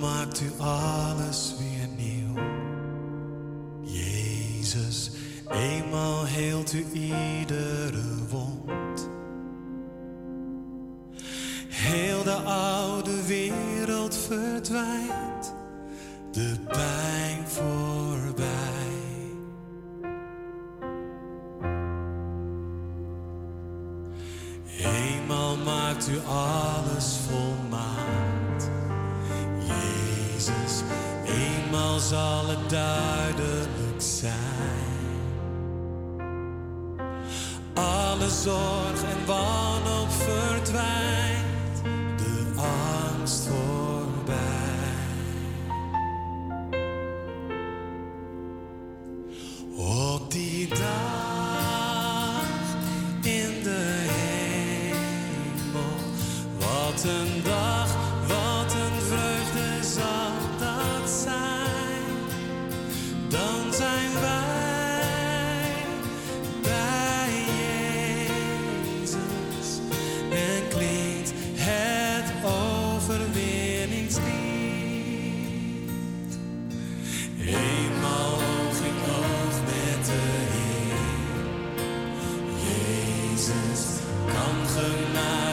maakt u alles weer nieuw. Jezus, eenmaal heelt u iedereen. Kan genade.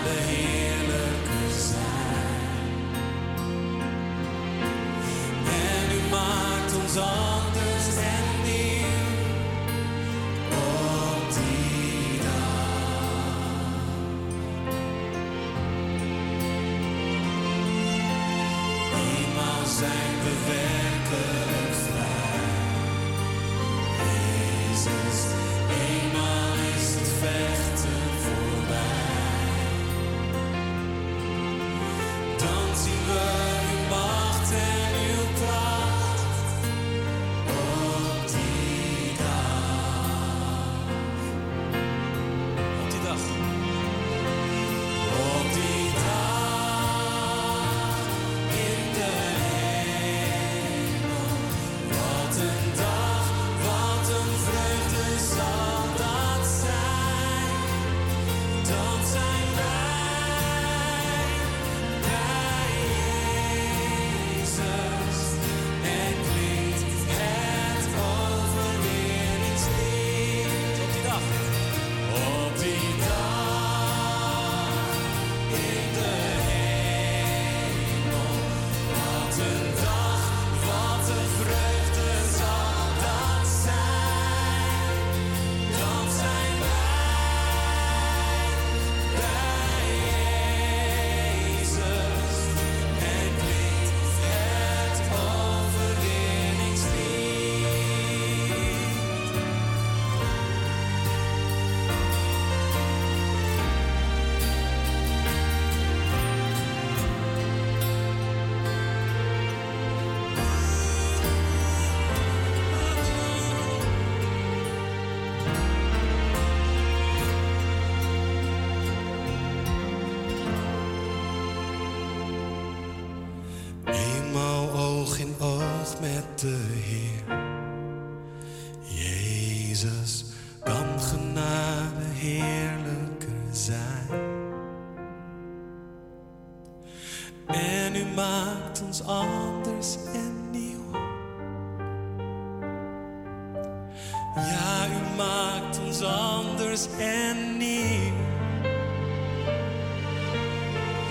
Anders en nieuw.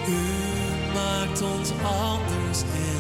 U maakt ons anders en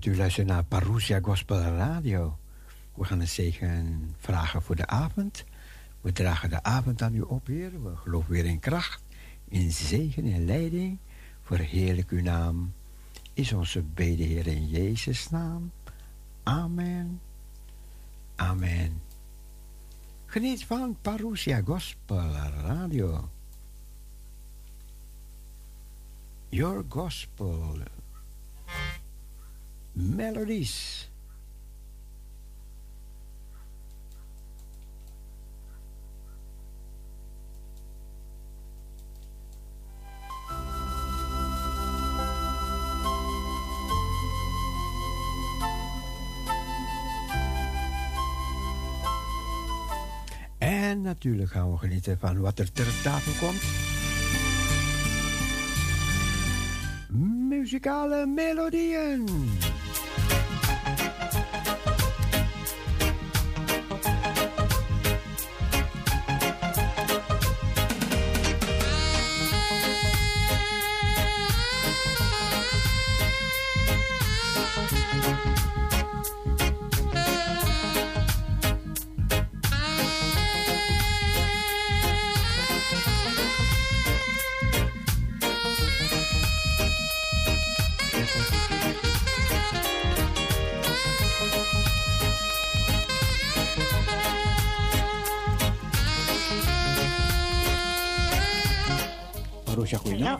U luistert naar Parousia Gospel Radio. We gaan een zegen vragen voor de avond. We dragen de avond aan u op, Heer. We geloven weer in kracht, in zegen, in leiding. Verheerlijk uw naam. Is onze bede, Heer, in Jezus' naam. Amen. Amen. Geniet van Parousia Gospel Radio. Your Gospel melodies. En natuurlijk gaan we genieten van wat er ter tafel komt. Muzikale melodieën.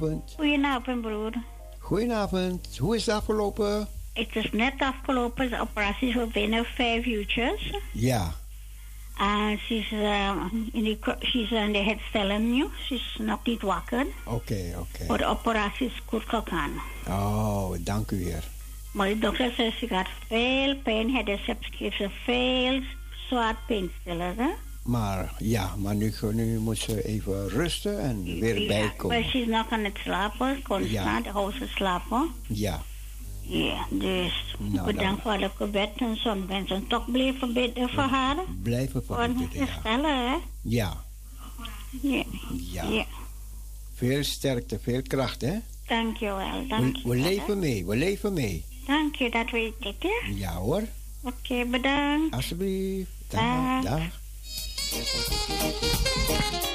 Goedenavond. Goedenavond, broer. Goedenavond. Hoe is het afgelopen? Het is net afgelopen. De operatie is binnen vijf uurtjes. Ja. En ze is, uh, in de, ze is aan de herstellen nu. Ze is nog niet wakker. Oké, okay, oké. Voor de operatie is goed gegaan. Oh, dank u weer. Maar de dokter zegt ze gaat veel pijn hebben. Ze geeft ze veel zwaar pijnstillers. Maar ja, maar nu, nu moet ze even rusten en weer bijkomen. Maar ze is nog aan het slapen, constant, ja. ze slapen. Ja. Ja, dus Nou, bedankt voor het gebed. En zo'n mensen toch blijven bidden voor haar. Blijven Voor het bidden, ja. herstellen, hè? Ja, Ja. ja. ja. Veel sterkte, veel kracht, hè? Dank je wel. Dank We, we leven mee, we leven mee. Dank je, dat weet ik, hè? Ja hoor, Oké, bedankt. alsjeblieft. Dag, Dag. dag. Thank you.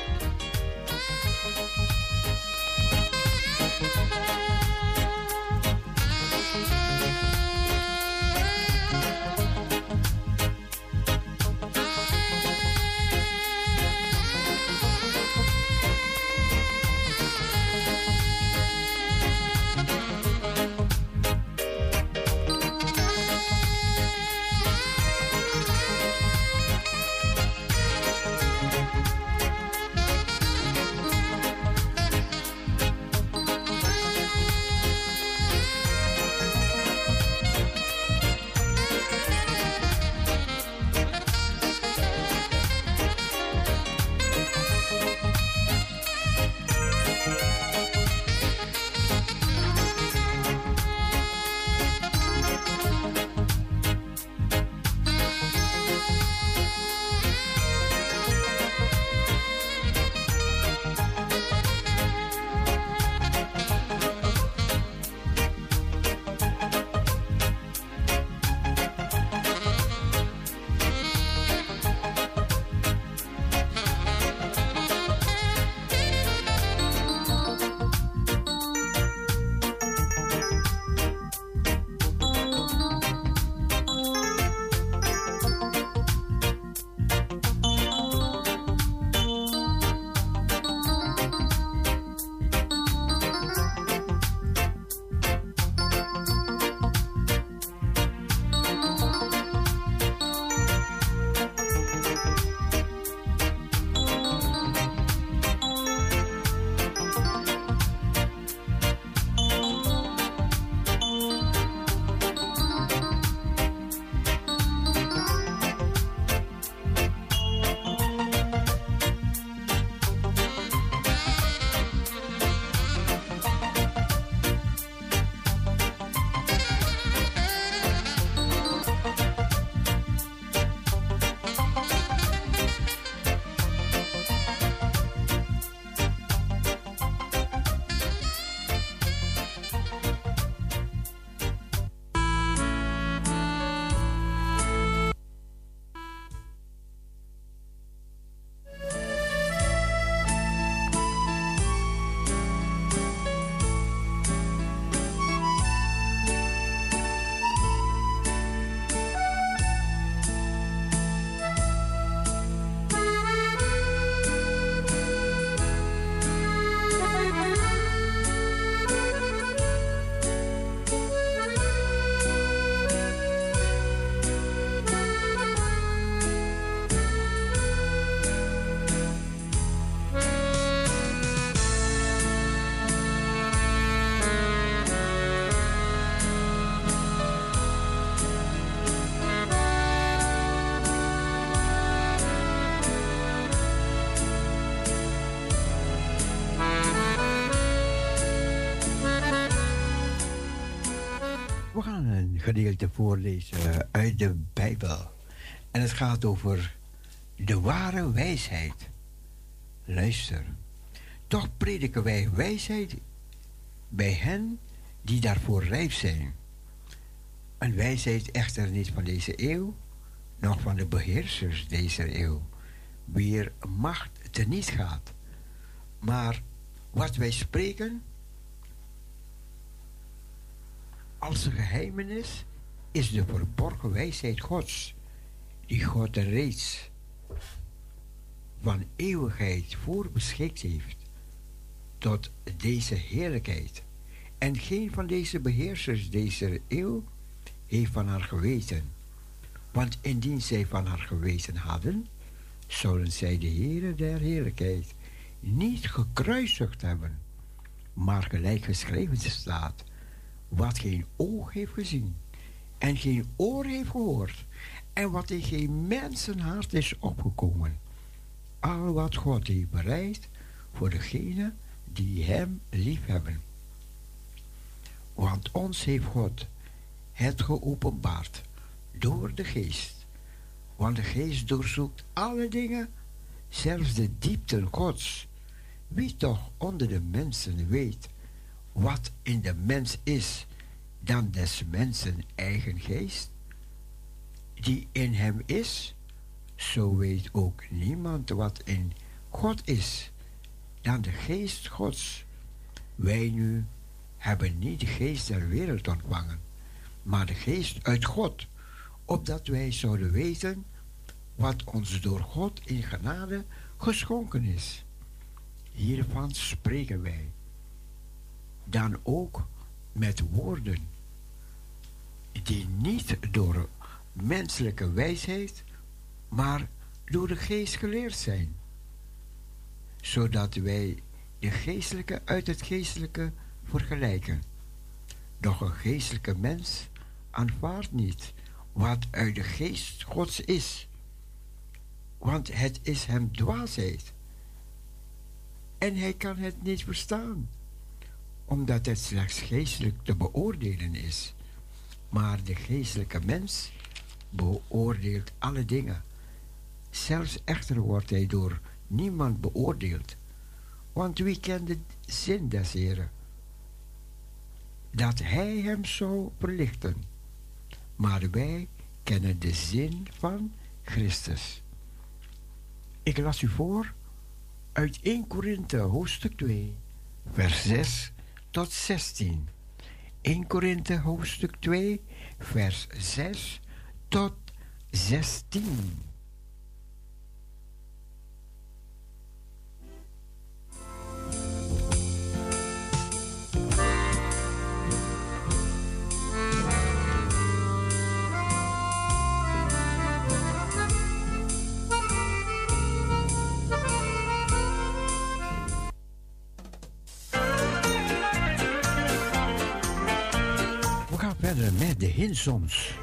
Gedeelte voorlezen uit de Bijbel. En het gaat over de ware wijsheid. Luister. Toch prediken wij wijsheid bij hen die daarvoor rijp zijn. Een wijsheid echter niet van deze eeuw, nog van de beheersers deze eeuw, wier macht teniet gaat. Maar wat wij spreken als een geheimenis is de verborgen wijsheid Gods, die God er reeds van eeuwigheid voor beschikt heeft tot deze heerlijkheid. En geen van deze beheersers deze eeuw heeft van haar geweten. Want indien zij van haar geweten hadden, zouden zij de Heere der heerlijkheid niet gekruisigd hebben, maar gelijk geschreven staat, wat geen oog heeft gezien en geen oor heeft gehoord en wat in geen mensenhart is opgekomen. Al wat God heeft bereid voor degenen die hem liefhebben. Want ons heeft God het geopenbaard door de geest. Want de geest doorzoekt alle dingen, zelfs de diepten gods. Wie toch onder de mensen weet wat in de mens is, dan des mensen eigen geest, die in hem is, zo weet ook niemand wat in God is, dan de geest Gods. Wij nu hebben niet de geest der wereld ontvangen, maar de geest uit God, opdat wij zouden weten wat ons door God in genade geschonken is. Hiervan spreken wij. Dan ook met woorden die niet door menselijke wijsheid, maar door de geest geleerd zijn, zodat wij de geestelijke uit het geestelijke vergelijken. Doch een geestelijke mens aanvaardt niet wat uit de geest Gods is, want het is hem dwaasheid. En hij kan het niet verstaan, omdat het slechts geestelijk te beoordelen is. Maar de geestelijke mens beoordeelt alle dingen. Zelfs echter wordt hij door niemand beoordeeld. Want wie kent de zin des Heren? Dat hij hem zou verlichten. Maar wij kennen de zin van Christus. Ik las u voor uit 1 Korinthe hoofdstuk 2, vers 6 tot 16. 1 Korinthe hoofdstuk 2, vers 6 tot 16. Verder met de Hinsons.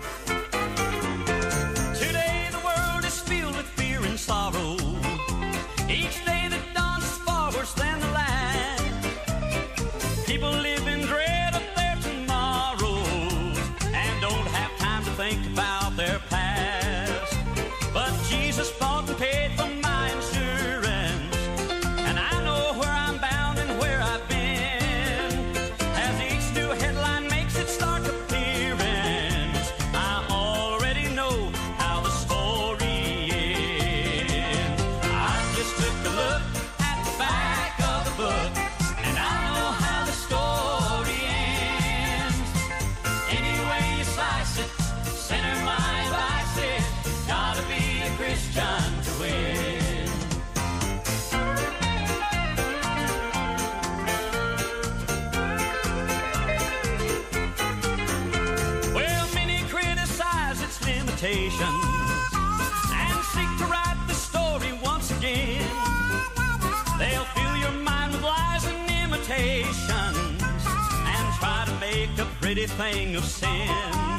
Pretty thing of sin.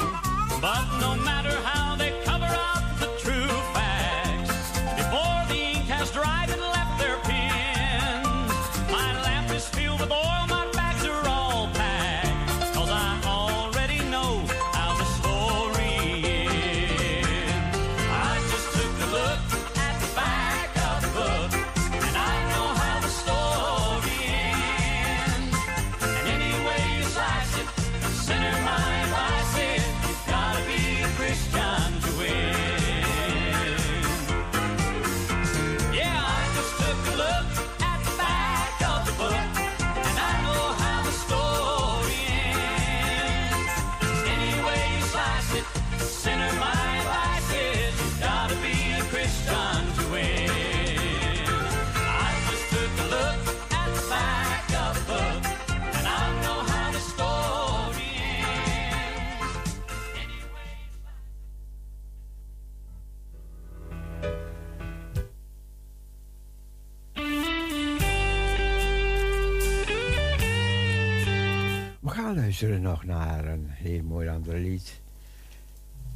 Luisteren nog naar een heel mooi ander lied.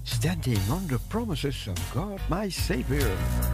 Standing on the promises of God, my Savior.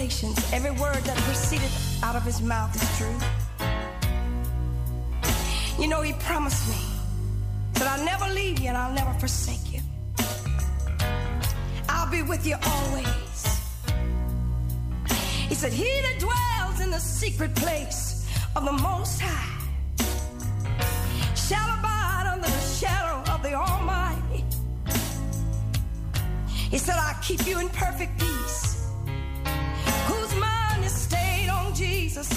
Revelations, every word that proceeded out of his mouth is true. You know, he promised me that I'll never leave you and I'll never forsake you. I'll be with you always. He said, He that dwells in the secret place of the Most High shall abide under the shadow of the Almighty. He said, I'll keep you in perfect peace, stayed on Jesus,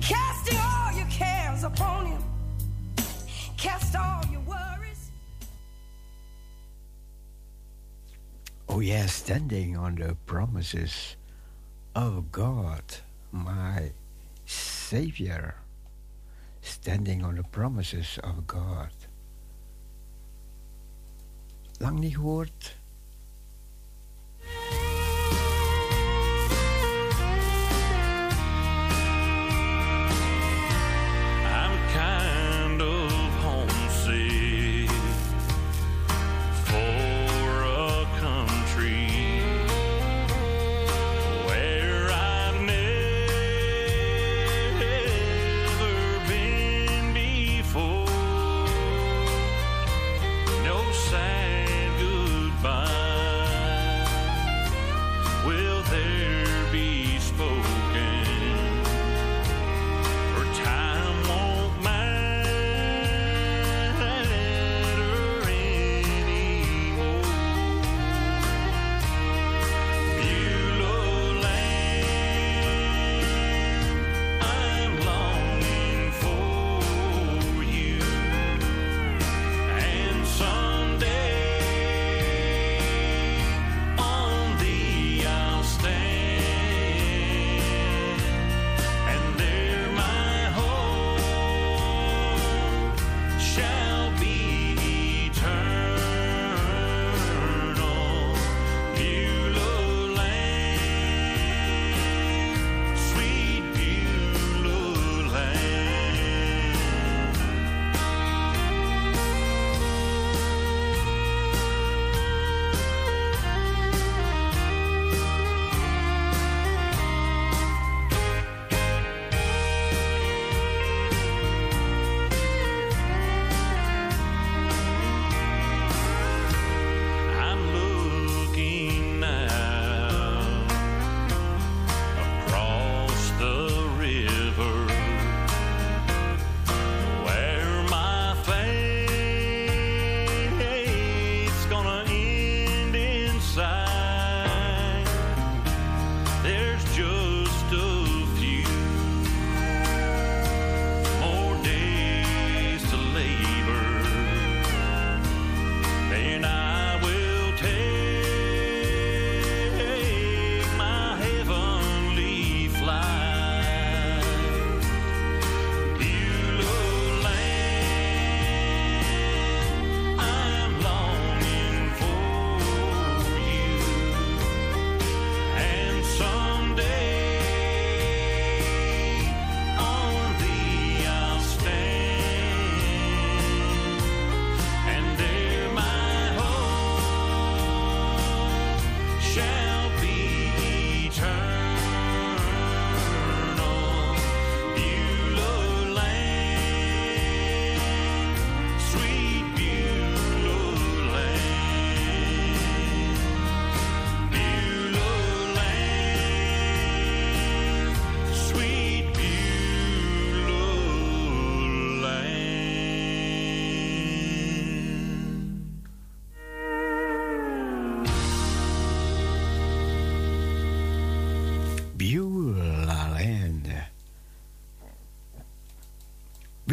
casting all your cares upon him. Cast all your worries. Oh, yes, standing on the promises of God, my Savior. Standing on the promises of God. Lang niet gehoord?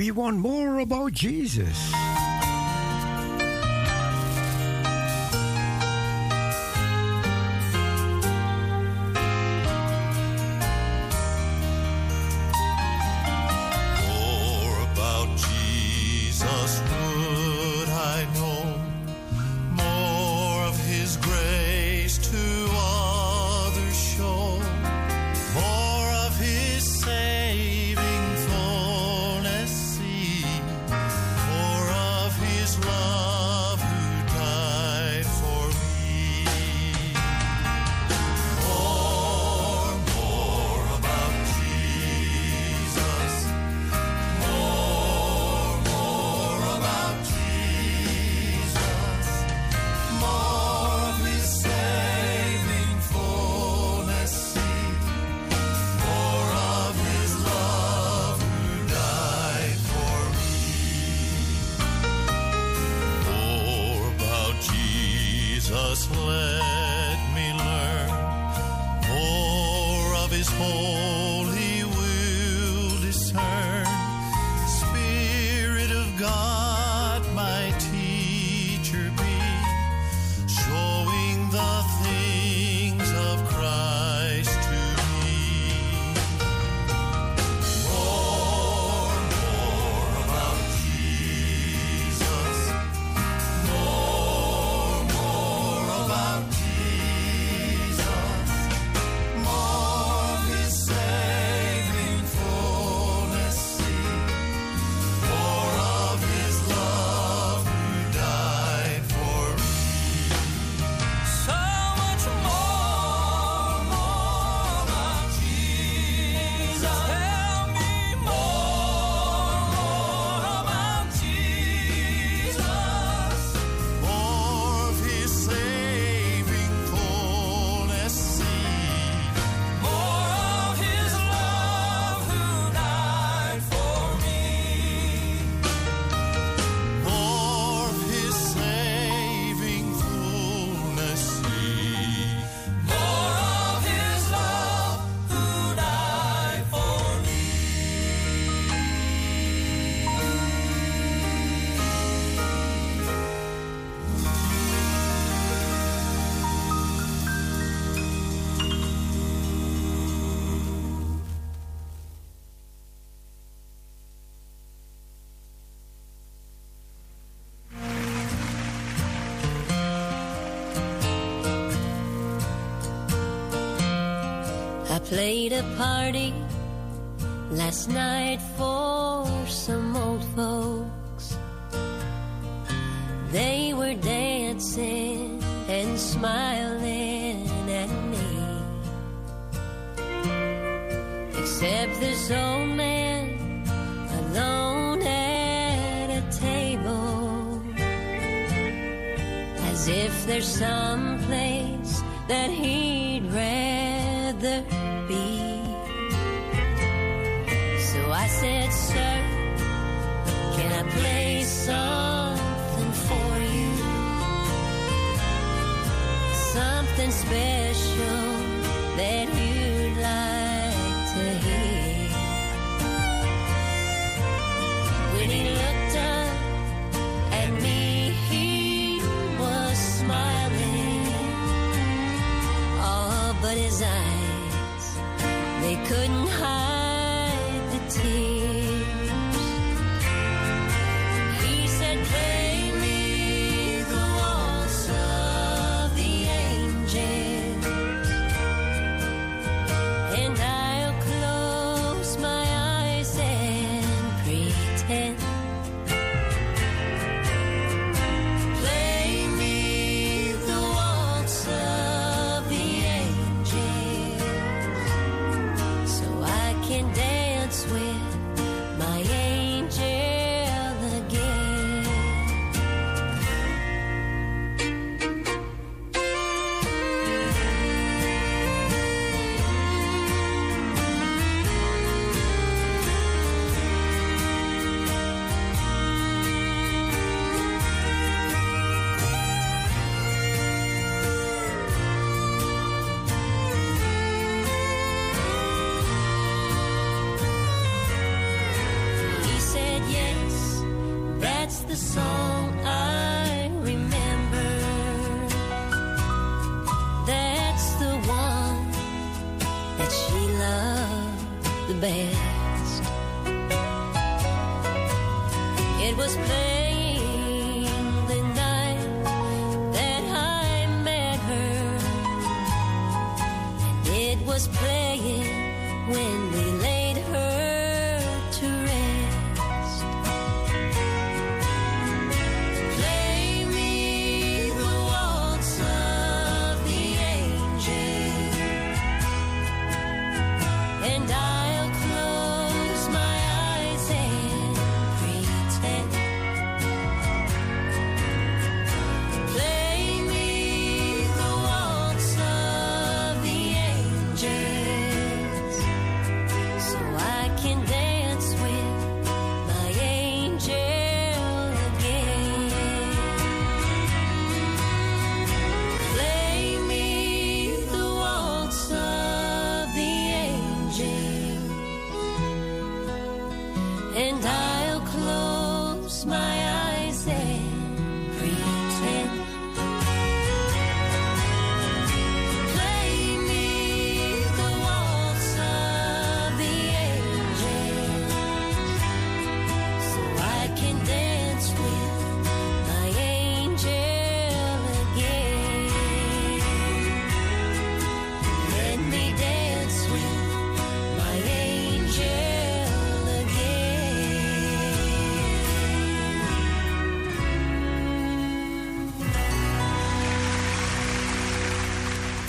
We want more about Jesus. dancing and smiling at me. Except this old man alone at a table, as if there's some place that he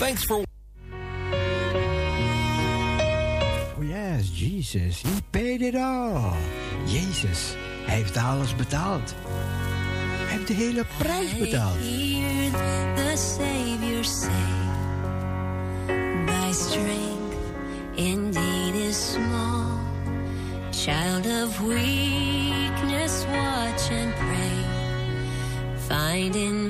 Thanks for. Oh yes, Jesus, He paid it all. Jezus, Hij heeft alles betaald. Hij heeft de hele prijs betaald. I hear the Savior say, My strength indeed is small. Child of weakness, watch and pray. Finding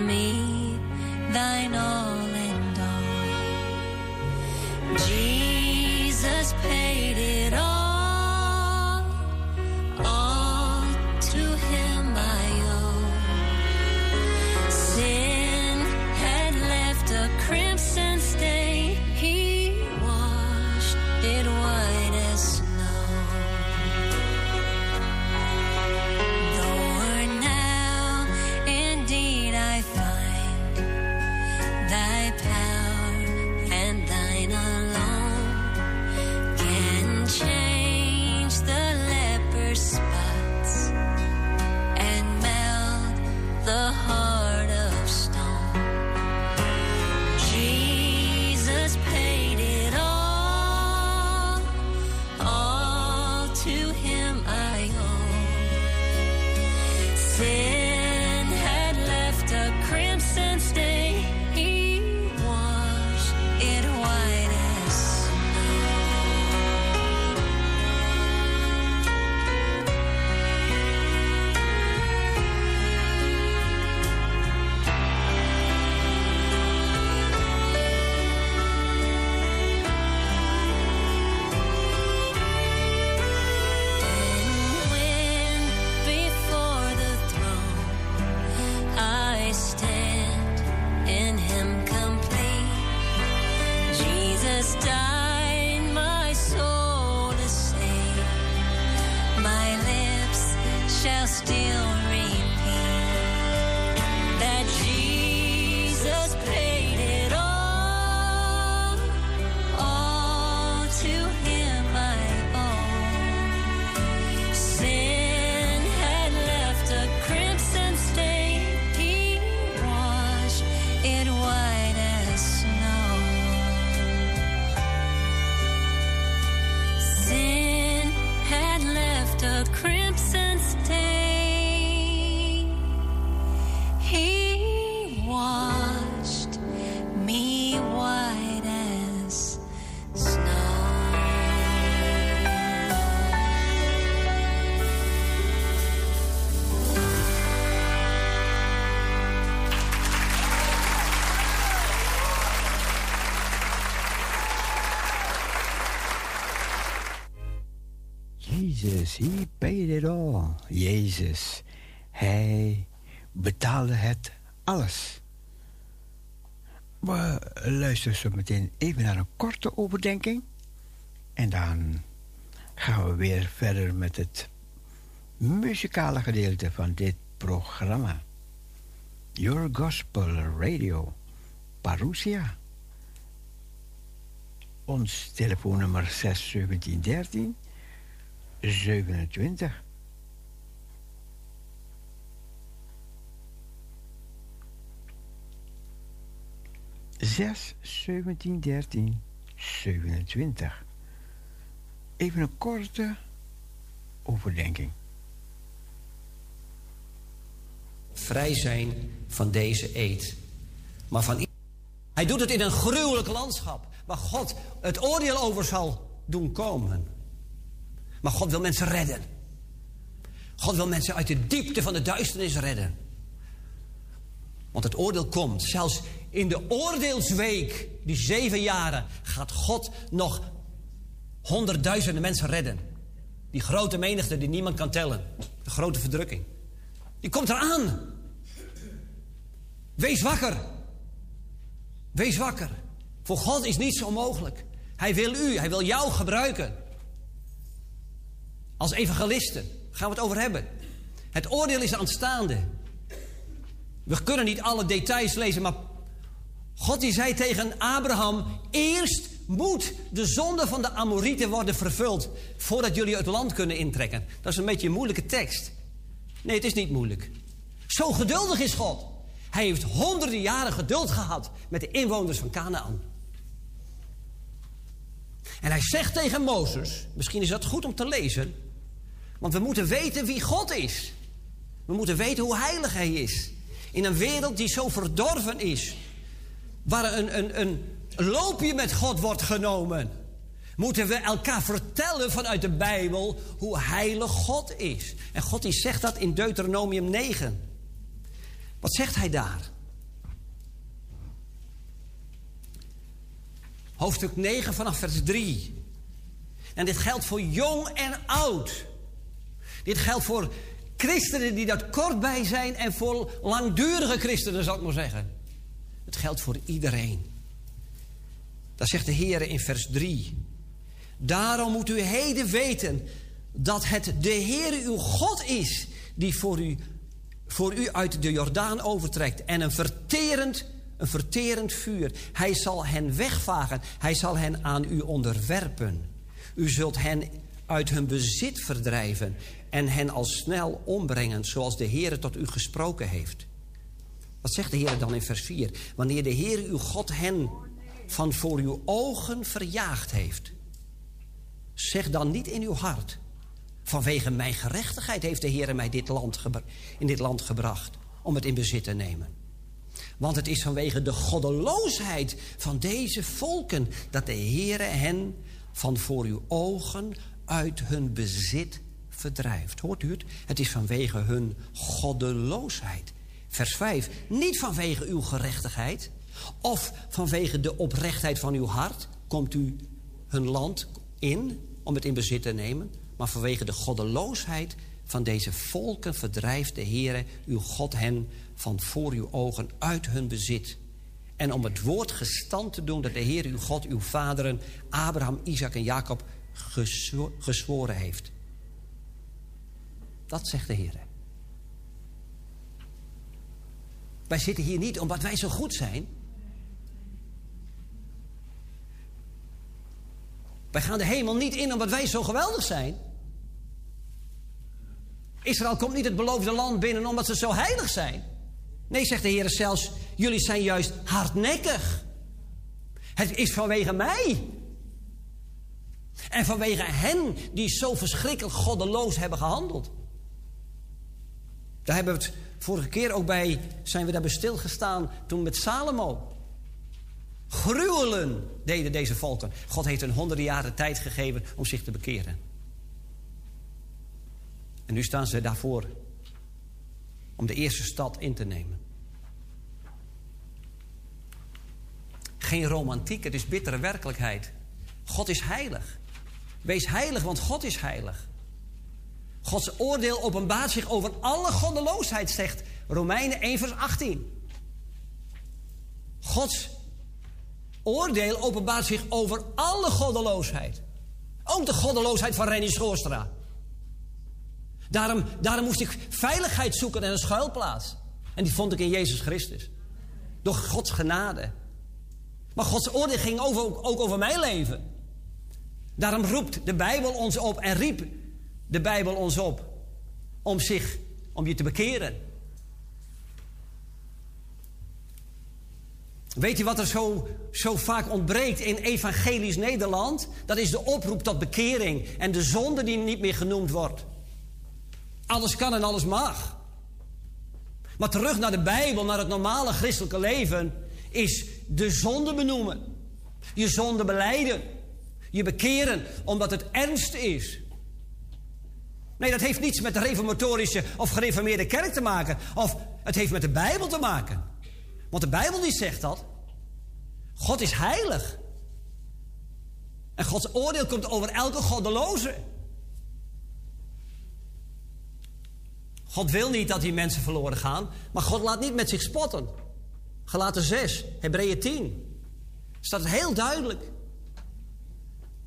Jesus, he paid it all. Jezus, hij betaalde het alles. We luisteren zo meteen even naar een korte overdenking. En dan gaan we weer verder met het muzikale gedeelte van dit programma. Your Gospel Radio, Parousia. Ons telefoonnummer 61713 27. Zes, zeventien, dertien, zevenentwintig. Even een korte overdenking. Vrij zijn van deze eed. Maar van... Hij doet het in een gruwelijk landschap. Waar God het oordeel over zal doen komen. Maar God wil mensen redden. God wil mensen uit de diepte van de duisternis redden. Want het oordeel komt. Zelfs in de oordeelsweek, die zeven jaren, gaat God nog honderdduizenden mensen redden. Die grote menigte die niemand kan tellen. De grote verdrukking. Die komt eraan. Wees wakker. Wees wakker. Voor God is niets onmogelijk. Hij wil u, hij wil jou gebruiken. Als evangelisten gaan we het over hebben. Het oordeel is aanstaande. We kunnen niet alle details lezen, maar God die zei tegen Abraham: Eerst moet de zonde van de Amorieten worden vervuld voordat jullie het land kunnen intrekken. Dat is een beetje een moeilijke tekst. Nee, het is niet moeilijk. Zo geduldig is God. Hij heeft honderden jaren geduld gehad met de inwoners van Canaan. En hij zegt tegen Mozes, misschien is dat goed om te lezen, want we moeten weten wie God is. We moeten weten hoe heilig hij is. In een wereld die zo verdorven is, waar een, een, een loopje met God wordt genomen, moeten we elkaar vertellen vanuit de Bijbel hoe heilig God is. En God die zegt dat in Deuteronomium 9. Wat zegt hij daar? Hoofdstuk 9 vanaf vers 3. En dit geldt voor jong en oud. Dit geldt voor christenen die dat kort bij zijn en voor langdurige christenen, zal ik maar zeggen. Het geldt voor iedereen. Dat zegt de Heer in vers 3. Daarom moet u heden weten dat het de Heer uw God is die voor u, voor u uit de Jordaan overtrekt en een verterend, een verterend vuur. Hij zal hen wegvagen, hij zal hen aan u onderwerpen. U zult hen uit hun bezit verdrijven en hen al snel ombrengen zoals de Heer tot u gesproken heeft. Wat zegt de Heer dan in vers 4? Wanneer de Heer uw God hen van voor uw ogen verjaagd heeft. Zeg dan niet in uw hart. Vanwege mijn gerechtigheid heeft de Heer mij dit land in dit land gebracht om het in bezit te nemen. Want het is vanwege de goddeloosheid van deze volken dat de Heer hen van voor uw ogen uit hun bezit verdrijft. Hoort u het? Het is vanwege hun goddeloosheid. Vers 5. Niet vanwege uw gerechtigheid of vanwege de oprechtheid van uw hart komt u hun land in om het in bezit te nemen, maar vanwege de goddeloosheid van deze volken verdrijft de Heere uw God hen van voor uw ogen uit hun bezit. En om het woord gestand te doen dat de Heer uw God uw vaderen Abraham, Isaac en Jacob gezwo heeft. Dat zegt de Heer. Wij zitten hier niet omdat wij zo goed zijn. Wij gaan de hemel niet in omdat wij zo geweldig zijn. Israël komt niet het beloofde land binnen omdat ze zo heilig zijn. Nee, zegt de Heer zelfs, jullie zijn juist hardnekkig. Het is vanwege mij. En vanwege hen die zo verschrikkelijk goddeloos hebben gehandeld. Daar hebben we het vorige keer ook bij, zijn we daarbij stilgestaan toen met Salomo. Gruwelen deden deze volken. God heeft hun honderden jaren tijd gegeven om zich te bekeren. En nu staan ze daarvoor om de eerste stad in te nemen. Geen romantiek, het is bittere werkelijkheid. God is heilig. Wees heilig, want God is heilig. Gods oordeel openbaart zich over alle goddeloosheid, zegt Romeinen 1, vers 18. Gods oordeel openbaart zich over alle goddeloosheid. Ook de goddeloosheid van Rennie Schoorstra. Daarom, daarom moest ik veiligheid zoeken en een schuilplaats. En die vond ik in Jezus Christus. Door Gods genade. Maar Gods oordeel ging over, ook over mijn leven. Daarom roept de Bijbel ons op en riep de Bijbel ons op om zich, om je te bekeren. Weet je wat er zo, zo vaak ontbreekt in evangelisch Nederland? Dat is de oproep tot bekering en de zonde die niet meer genoemd wordt. Alles kan en alles mag. Maar terug naar de Bijbel, naar het normale christelijke leven, is de zonde benoemen. Je zonde beleiden. Je bekeren omdat het ernst is. Nee, dat heeft niets met de reformatorische of gereformeerde kerk te maken. Of het heeft met de Bijbel te maken. Want de Bijbel die zegt dat. God is heilig. En Gods oordeel komt over elke goddeloze. God wil niet dat die mensen verloren gaan, maar God laat niet met zich spotten. Gelaten 6, Hebreeën 10. Staat heel duidelijk.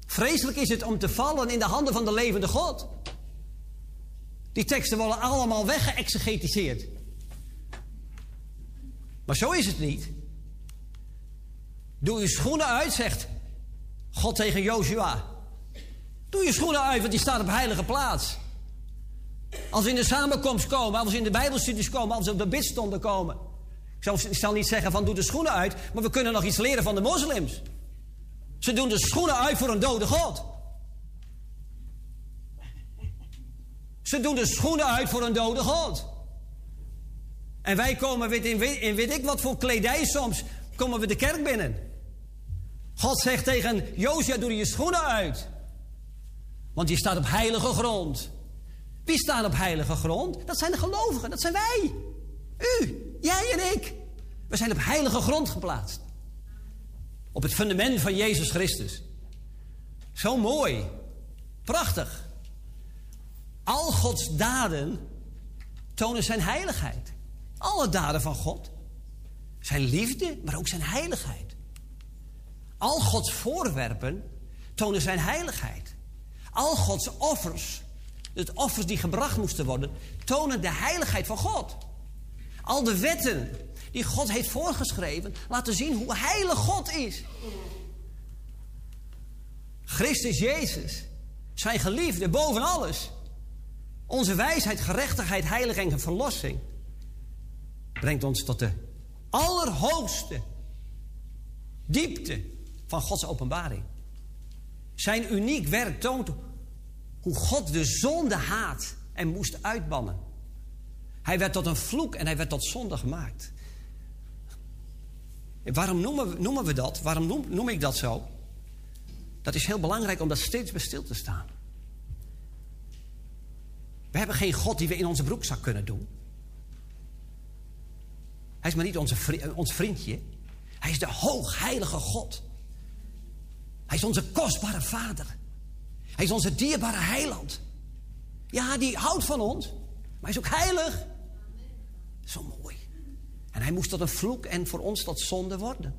Vreselijk is het om te vallen in de handen van de levende God. Die teksten worden allemaal weggeëxegetiseerd. Maar zo is het niet. Doe je schoenen uit, zegt God tegen Joshua. Doe je schoenen uit, want die staat op heilige plaats. Als we in de samenkomst komen, als we in de Bijbelstudies komen, als we op de bidstonden komen. Ik zal, ik niet zeggen van doe de schoenen uit, maar we kunnen nog iets leren van de moslims. Ze doen de schoenen uit voor een dode God. Ze doen de schoenen uit voor een dode God. En wij komen weet in, weet ik wat voor kledij soms, komen we de kerk binnen. God zegt tegen Josia, doe je schoenen uit. Want je staat op heilige grond. Wie staat op heilige grond? Dat zijn de gelovigen, dat zijn wij. U, jij en ik. We zijn op heilige grond geplaatst. Op het fundament van Jezus Christus. Zo mooi. Prachtig. Al Gods daden tonen zijn heiligheid. Alle daden van God. Zijn liefde, maar ook zijn heiligheid. Al Gods voorwerpen tonen zijn heiligheid. Al Gods offers, het offers die gebracht moesten worden, tonen de heiligheid van God. Al de wetten die God heeft voorgeschreven, laten zien hoe heilig God is. Christus Jezus, zijn geliefde boven alles. Onze wijsheid, gerechtigheid, heiliging en verlossing brengt ons tot de allerhoogste diepte van Gods openbaring. Zijn uniek werk toont hoe God de zonde haat en moest uitbannen. Hij werd tot een vloek en hij werd tot zonde gemaakt. En waarom noemen we, noemen we dat? Waarom noem, noem ik dat zo? Dat is heel belangrijk om daar steeds bij stil te staan. We hebben geen God die we in onze broekzak kunnen doen. Hij is maar niet onze, ons vriendje. Hij is de hoogheilige God. Hij is onze kostbare vader. Hij is onze dierbare heiland. Ja, die houdt van ons. Maar hij is ook heilig. Zo mooi. En hij moest tot een vloek en voor ons tot zonde worden.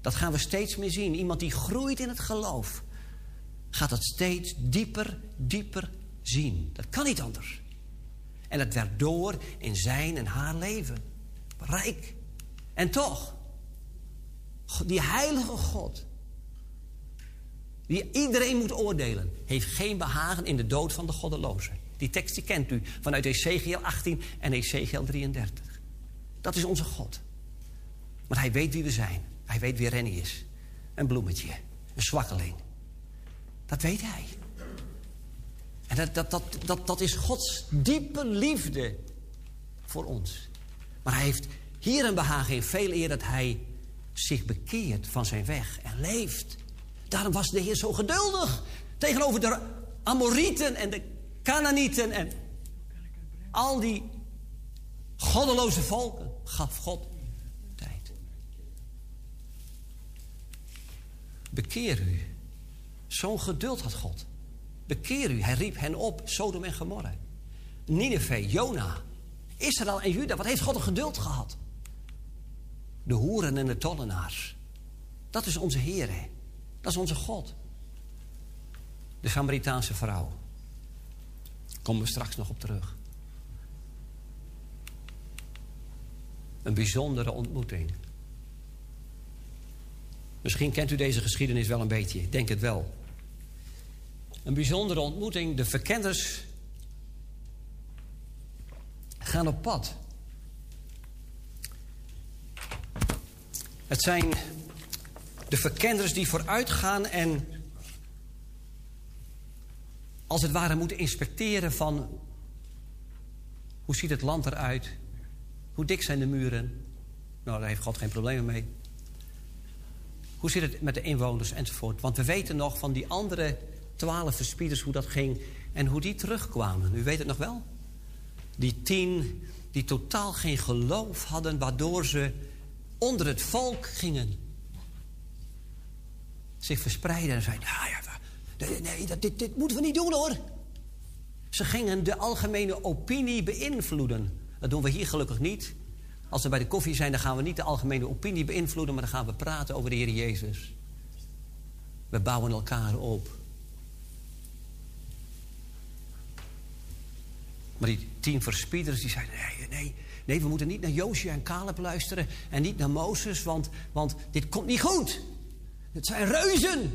Dat gaan we steeds meer zien. Iemand die groeit in het geloof, gaat het steeds dieper, dieper zien. Dat kan niet anders. En het werd door in zijn en haar leven. Rijk. En toch, die heilige God, die iedereen moet oordelen, heeft geen behagen in de dood van de goddeloze. Die tekst die kent u vanuit Ezekiel 18 en Ezekiel 33. Dat is onze God. Want hij weet wie we zijn. Hij weet wie Rennie is. Een bloemetje. Een zwakkeling. Dat weet hij. En dat, dat, dat, dat, dat is Gods diepe liefde voor ons. Maar hij heeft hier een behagen in veel eer dat hij zich bekeert van zijn weg en leeft. Daarom was de Heer zo geduldig tegenover de Amorieten en de Canaanieten en al die goddeloze volken gaf God tijd. Bekeer u. Zo'n geduld had God. Bekeer u. Hij riep hen op, Sodom en Gomorra. Nineveh, Jona, Israël en Juda. Wat heeft God een geduld gehad? De hoeren en de tollenaars. Dat is onze Heer, hè? Dat is onze God. De Samaritaanse vrouw. Komen we straks nog op terug. Een bijzondere ontmoeting. Misschien kent u deze geschiedenis wel een beetje. Ik denk het wel. Een bijzondere ontmoeting. De verkenners gaan op pad. Het zijn de verkenners die vooruitgaan en als het ware moeten inspecteren van hoe ziet het land eruit? Hoe dik zijn de muren? Nou, daar heeft God geen problemen mee. Hoe zit het met de inwoners enzovoort? Want we weten nog van die andere twaalf verspieders hoe dat ging en hoe die terugkwamen. U weet het nog wel? Die tien die totaal geen geloof hadden, waardoor ze onder het volk gingen. Zich verspreiden en zeiden: ja, ja, nee, nee dat, dit, dit moeten we niet doen hoor. Ze gingen de algemene opinie beïnvloeden. Dat doen we hier gelukkig niet. Als we bij de koffie zijn, dan gaan we niet de algemene opinie beïnvloeden, maar dan gaan we praten over de Heer Jezus. We bouwen elkaar op. Maar die tien verspieders die zeiden: nee, nee, nee, we moeten niet naar Joosje en Caleb luisteren en niet naar Mozes, want, want dit komt niet goed. Het zijn reuzen.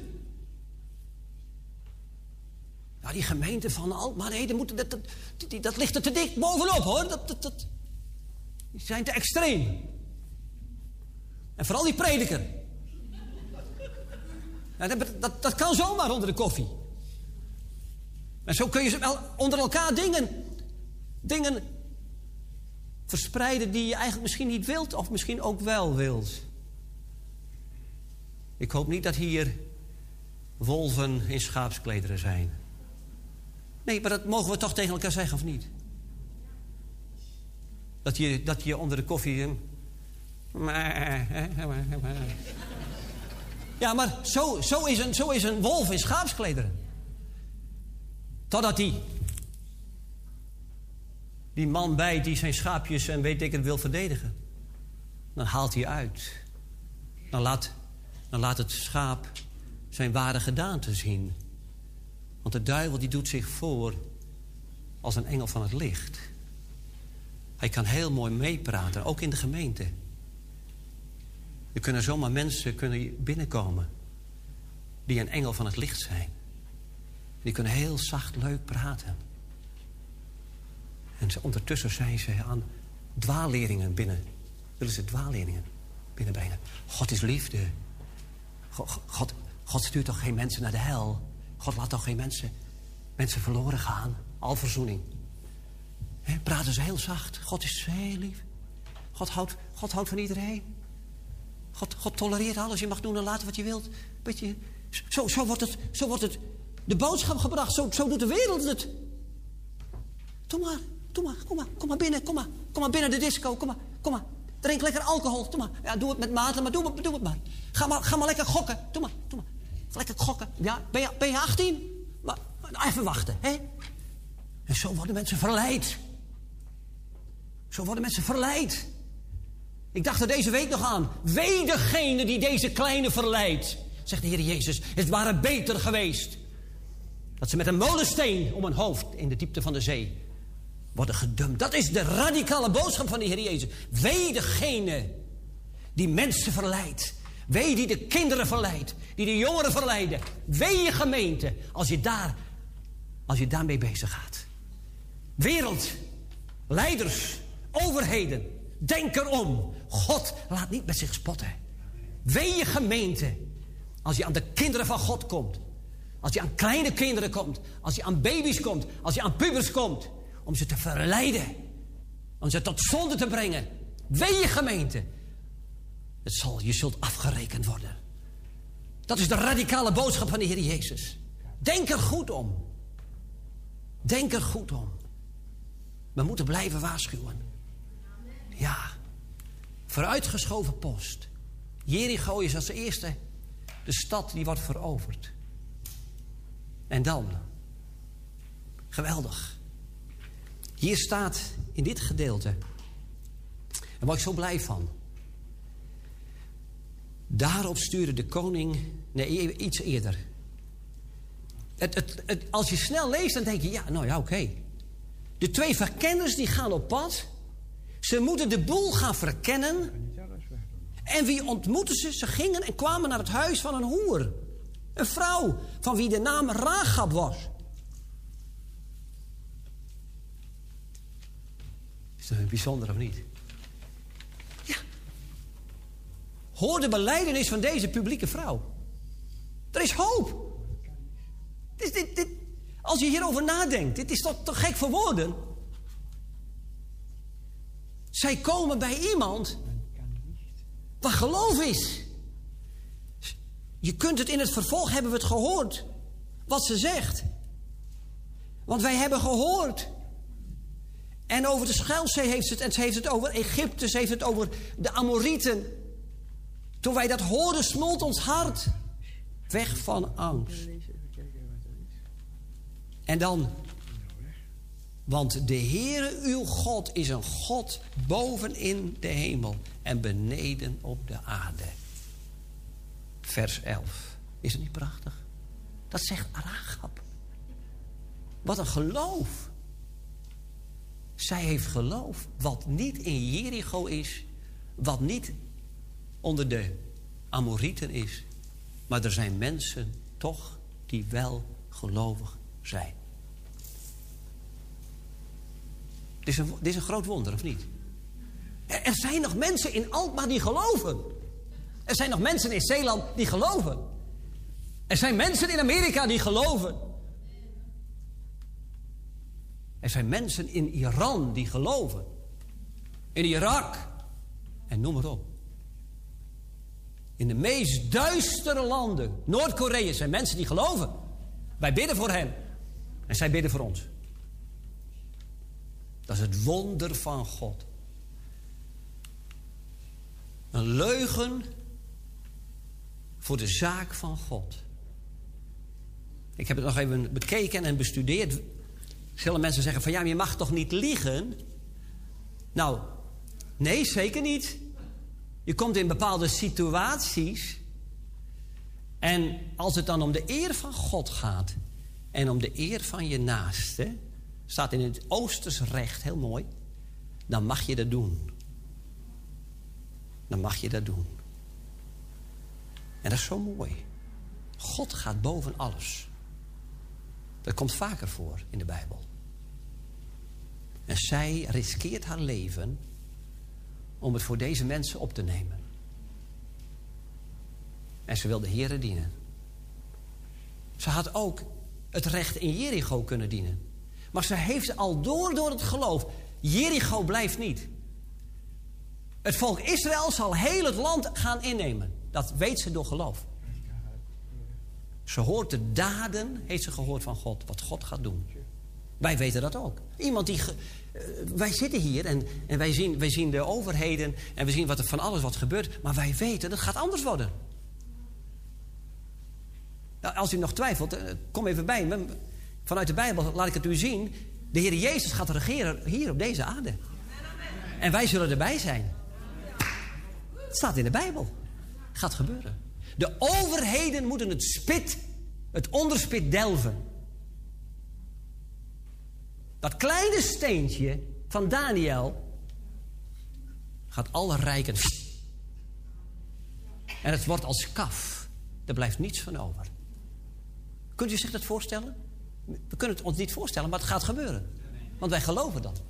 Ja, die gemeente van Al, maar nee, dat, moet, dat, dat, dat, ligt er te dicht bovenop hoor. Dat, dat, dat, die zijn te extreem. En vooral die prediker. Dat, dat, kan zomaar onder de koffie. En zo kun je wel onder elkaar dingen, dingen verspreiden die je eigenlijk misschien niet wilt, of misschien ook wel wilt. Ik hoop niet dat hier wolven in schaapsklederen zijn. Nee, maar dat mogen we toch tegen elkaar zeggen, of niet? Dat je, dat je onder de koffie... Ja, maar zo, zo, is een, zo is een wolf in schaapsklederen. Totdat die... Die man bij die zijn schaapjes en weet ik het wil verdedigen. Dan haalt hij uit. Dan laat, dan laat het schaap zijn ware gedaante zien. Want de duivel die doet zich voor als een engel van het licht. Hij kan heel mooi meepraten, ook in de gemeente. Er kunnen zomaar mensen kunnen binnenkomen die een engel van het licht zijn. Die kunnen heel zacht, leuk praten. En ondertussen zijn ze aan dwaalleringen binnen. Willen ze dwaalleringen binnenbrengen. God is liefde. God, God, stuurt toch geen mensen naar de hel? God laat toch geen mensen, mensen verloren gaan? Al verzoening. He, praten ze heel zacht. God is heel lief. God houdt, God houdt van iedereen. God, God tolereert alles. Je mag doen en laten wat je wilt. Beetje, zo, zo, wordt het, zo wordt het de boodschap gebracht. Zo, zo doet de wereld het. Doe maar, doe maar, kom maar, kom maar binnen, kom maar. Kom maar binnen de disco, kom maar, kom maar. Drink lekker alcohol, doe maar. Ja, doe het met mate, maar doe, maar, doe het maar. Ga maar, ga maar lekker gokken, doe maar, doe maar. Lekker gokken. Ja, ben je, ben je 18? Maar, maar even wachten, hè? En zo worden mensen verleid. Zo worden mensen verleid. Ik dacht er deze week nog aan. Wee degene die deze kleine verleidt. Zegt de Heer Jezus. Het waren beter geweest. Dat ze met een molensteen om een hoofd in de diepte van de zee worden gedumpt. Dat is de radicale boodschap van de Heer Jezus. Wee degene die mensen verleidt. Wee die de kinderen verleidt. Die de jongeren verleiden. Wee je gemeente als je, daar, als je daarmee bezig gaat. Wereld, leiders, overheden, denk erom. God laat niet met zich spotten. Wee je gemeente als je aan de kinderen van God komt. Als je aan kleine kinderen komt. Als je aan baby's komt. Als je aan pubers komt. Om ze te verleiden. Om ze tot zonde te brengen. Wee je gemeente. Het zal, je zult afgerekend worden. Dat is de radicale boodschap van de Heer Jezus. Denk er goed om. Denk er goed om. We moeten blijven waarschuwen. Ja. Vooruitgeschoven post. Jericho is als eerste de stad die wordt veroverd. En dan, Geweldig. Hier staat in dit gedeelte. Daar word ik zo blij van. Daarop stuurde de koning. Nee, iets eerder. Het, het, als je snel leest, dan denk je: ja, nou ja, oké. De twee verkenners die gaan op pad. Ze moeten de boel gaan verkennen. En wie ontmoeten ze? Ze gingen en kwamen naar het huis van een hoer. Een vrouw van wie de naam Ragab was. Dat bijzonder of niet? Ja. Hoor de beleidenis van deze publieke vrouw. Er is hoop. Dit, dit, dit, als je hierover nadenkt, dit is toch te gek voor woorden. Zij komen bij iemand waar geloof is. Je kunt het in het vervolg hebben we het gehoord. Wat ze zegt. Want wij hebben gehoord. En over de Schelzee heeft het. En ze heeft het over Egypte. Ze heeft het over de Amorieten. Toen wij dat hoorden, smolt ons hart. Weg van angst. En dan. Want de Heere uw God is een God boven in de hemel en beneden op de aarde. Vers 11. Is het niet prachtig? Dat zegt Aragab. Wat een geloof. Zij heeft geloof wat niet in Jericho is, wat niet onder de Amorieten is. Maar er zijn mensen toch die wel gelovig zijn. Dit is een, dit is een groot wonder, of niet? Er, zijn nog mensen in Alkmaar die geloven. Er zijn nog mensen in Zeeland die geloven. Er zijn mensen in Amerika die geloven. Er zijn mensen in Iran die geloven. In Irak. En noem maar op. In de meest duistere landen, Noord-Korea, zijn mensen die geloven. Wij bidden voor hen. En zij bidden voor ons. Dat is het wonder van God. Een leugen voor de zaak van God. Ik heb het nog even bekeken en bestudeerd. Zullen mensen zeggen van ja, maar je mag toch niet liegen? Nou, nee, zeker niet. Je komt in bepaalde situaties. En als het dan om de eer van God gaat en om de eer van je naaste, staat in het Oosters recht heel mooi, dan mag je dat doen. Dan mag je dat doen. En dat is zo mooi. God gaat boven alles. Dat komt vaker voor in de Bijbel. En zij riskeert haar leven om het voor deze mensen op te nemen. En ze wil de Heeren dienen. Ze had ook het recht in Jericho kunnen dienen. Maar ze heeft al door door het geloof. Jericho blijft niet. Het volk Israël zal heel het land gaan innemen. Dat weet ze door geloof. Ze hoort de daden, heeft ze gehoord van God, wat God gaat doen. Wij weten dat ook. Iemand die. Eh, wij zitten hier en, en wij, zien, wij zien de overheden en we zien wat er van alles wat gebeurt, maar wij weten dat gaat anders worden. Nou, als u nog twijfelt, eh, kom even bij me. Vanuit de Bijbel laat ik het u zien. De Heer Jezus gaat regeren hier op deze aarde. En wij zullen erbij zijn. Het staat in de Bijbel. Gaat gebeuren. De overheden moeten het spit, het onderspit delven. Dat kleine steentje van Daniel gaat alle rijken. En het wordt als kaf. Er blijft niets van over. Kunt u zich dat voorstellen? We kunnen het ons niet voorstellen, maar het gaat gebeuren. Want wij geloven dat.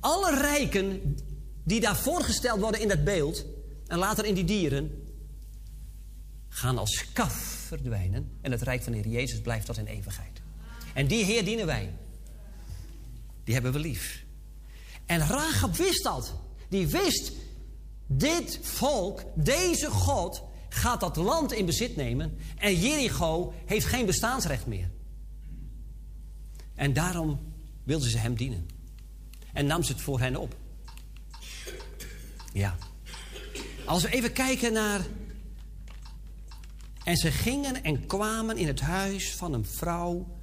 Alle rijken die daar voorgesteld worden in dat beeld, en later in die dieren, gaan als kaf verdwijnen. En het rijk van de Heer Jezus blijft tot in eeuwigheid. En die Heer dienen wij. Die hebben we lief. En Rahab wist dat. Die wist, dit volk, deze God, gaat dat land in bezit nemen. En Jericho heeft geen bestaansrecht meer. En daarom wilde ze hem dienen. En nam ze het voor hen op. Ja. Als we even kijken naar. En ze gingen en kwamen in het huis van een vrouw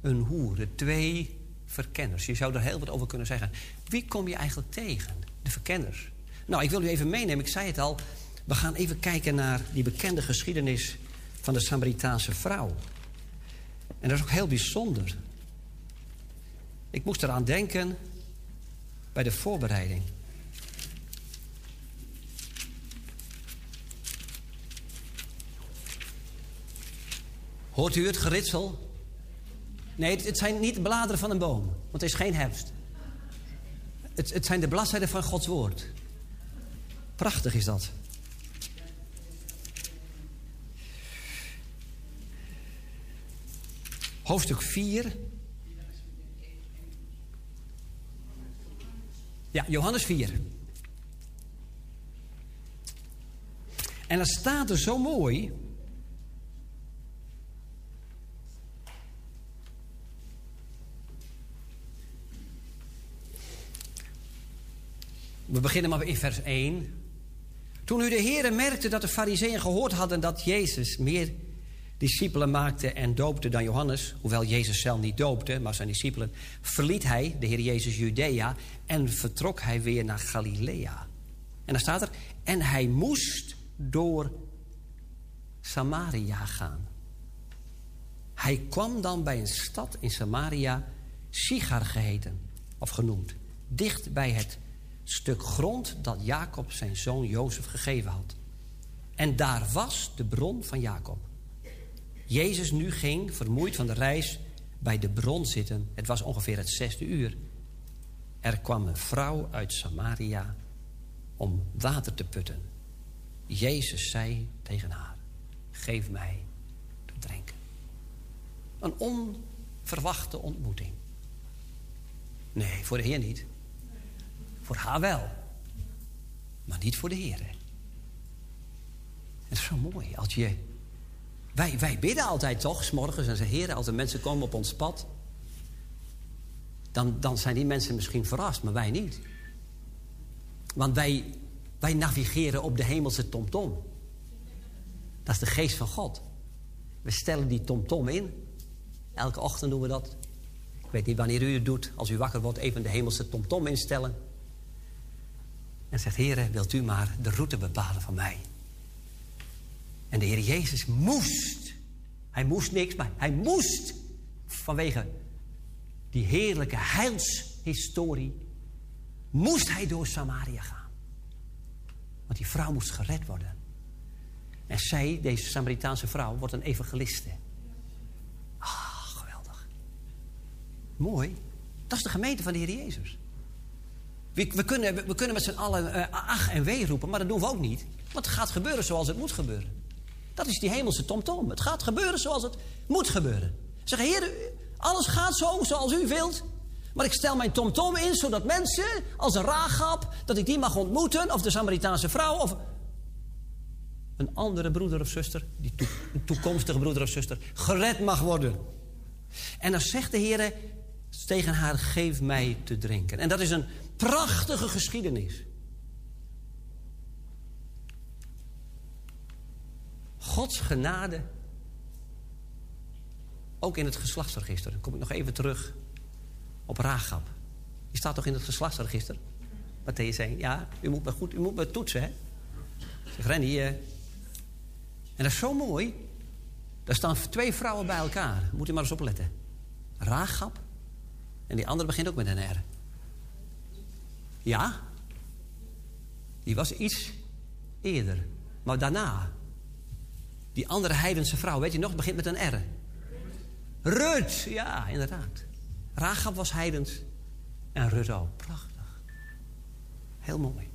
een hoer. De twee verkenners. Je zou er heel wat over kunnen zeggen. Wie kom je eigenlijk tegen? De verkenners. Nou, ik wil u even meenemen. Ik zei het al. We gaan even kijken naar die bekende geschiedenis van de Samaritaanse vrouw. En dat is ook heel bijzonder. Ik moest eraan denken bij de voorbereiding. Hoort u het geritsel? Nee, het, zijn niet de bladeren van een boom, want het is geen herfst. Het, het zijn de bladzijden van Gods woord. Prachtig is dat. Hoofdstuk 4. Ja, Johannes 4. En dan staat er zo mooi. We beginnen maar in vers 1. Toen nu de Heeren merkte dat de fariseeën gehoord hadden dat Jezus meer discipelen maakte en doopte dan Johannes, hoewel Jezus zelf niet doopte, maar zijn discipelen, verliet hij, de Heer Jezus, Judea en vertrok hij weer naar Galilea. En dan staat er, en hij moest door Samaria gaan. Hij kwam dan bij een stad in Samaria, Sigar geheten, of genoemd, dicht bij het stuk grond dat Jacob zijn zoon Jozef gegeven had. En daar was de bron van Jacob. Jezus nu ging, vermoeid van de reis, bij de bron zitten. Het was ongeveer het zesde uur. Er kwam een vrouw uit Samaria om water te putten. Jezus zei tegen haar: Geef mij te drinken. Een onverwachte ontmoeting. Nee, voor de Heer niet. Voor haar wel. Maar niet voor de Heer. Het is zo mooi als je. Wij, wij bidden altijd toch, s morgens en zeggen: Heer, als er mensen komen op ons pad. Dan, dan zijn die mensen misschien verrast, maar wij niet. Want wij, wij navigeren op de hemelse tomtom. Dat is de geest van God. We stellen die tomtom in. Elke ochtend doen we dat. Ik weet niet wanneer u het doet. Als u wakker wordt, even de hemelse tomtom instellen. En zegt, Heer, wilt u maar de route bepalen van mij? En de Heer Jezus moest. Hij moest niks, maar hij moest. Vanwege die heerlijke heilshistorie. Moest hij door Samaria gaan. Want die vrouw moest gered worden. En zij, deze Samaritaanse vrouw, wordt een evangeliste. Ah, geweldig. Mooi. Dat is de gemeente van de Heer Jezus. We, we kunnen, we kunnen met z'n allen uh, ach en wee roepen, maar dat doen we ook niet. Want het gaat gebeuren zoals het moet gebeuren. Dat is die hemelse tomtom. Het gaat gebeuren zoals het moet gebeuren. Zeg, Heer, alles gaat zo zoals u wilt. Maar ik stel mijn tomtom in, zodat mensen als een raagap... dat ik die mag ontmoeten, of de Samaritaanse vrouw... of een andere broeder of zuster, die een toekomstige broeder of zuster... gered mag worden. En dan zegt de Heer tegen haar, geef mij te drinken. En dat is een prachtige geschiedenis. Gods genade. Ook in het geslachtsregister. Dan kom ik nog even terug op Raagap. Die staat toch in het geslachtsregister? Matthäus 1. Ja, u moet me goed, u moet me toetsen, hè? Zeg. Uh... En dat is zo mooi. Daar staan twee vrouwen bij elkaar. Moet u maar eens opletten. Raagap. En die andere begint ook met een R. Ja. Die was iets eerder. Maar daarna. Die andere heidense vrouw, weet je nog, begint met een R. Rut, ja, inderdaad. Rachab was heidens. En Rut ook. Prachtig. Heel mooi.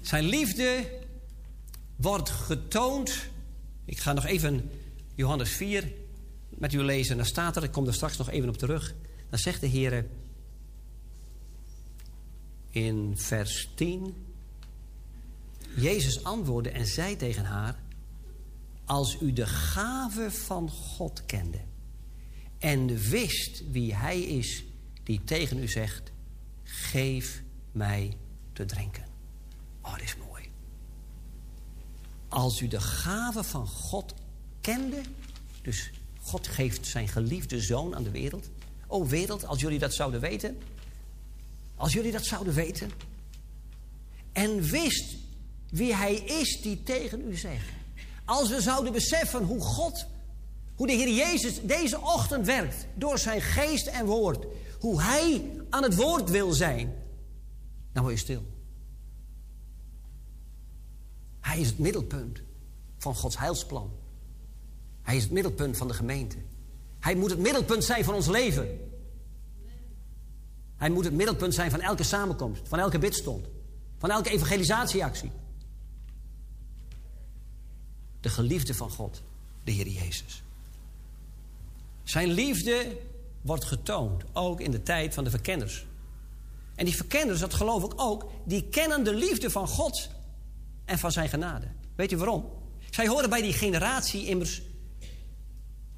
Zijn liefde wordt getoond. Ik ga nog even Johannes 4 met u lezen. Dan staat er, ik kom er straks nog even op terug. Dan zegt de Heer in vers 10. Jezus antwoordde en zei tegen haar: Als u de gave van God kende en wist wie Hij is die tegen u zegt: Geef mij te drinken. Oh, dat is mooi. Als u de gave van God kende, dus God geeft zijn geliefde zoon aan de wereld. O wereld, als jullie dat zouden weten. Als jullie dat zouden weten. En wist wie hij is die tegen u zegt. Als we zouden beseffen hoe God, hoe de Heer Jezus deze ochtend werkt. Door zijn geest en woord. Hoe hij aan het woord wil zijn. Dan word je stil. Hij is het middelpunt van Gods heilsplan. Hij is het middelpunt van de gemeente. Hij moet het middelpunt zijn van ons leven. Hij moet het middelpunt zijn van elke samenkomst, van elke bidstond, van elke evangelisatieactie. De geliefde van God, de Heer Jezus. Zijn liefde wordt getoond, ook in de tijd van de verkenners. En die verkenners, dat geloof ik ook, die kennen de liefde van God en van zijn genade. Weet je waarom? Zij horen bij die generatie immers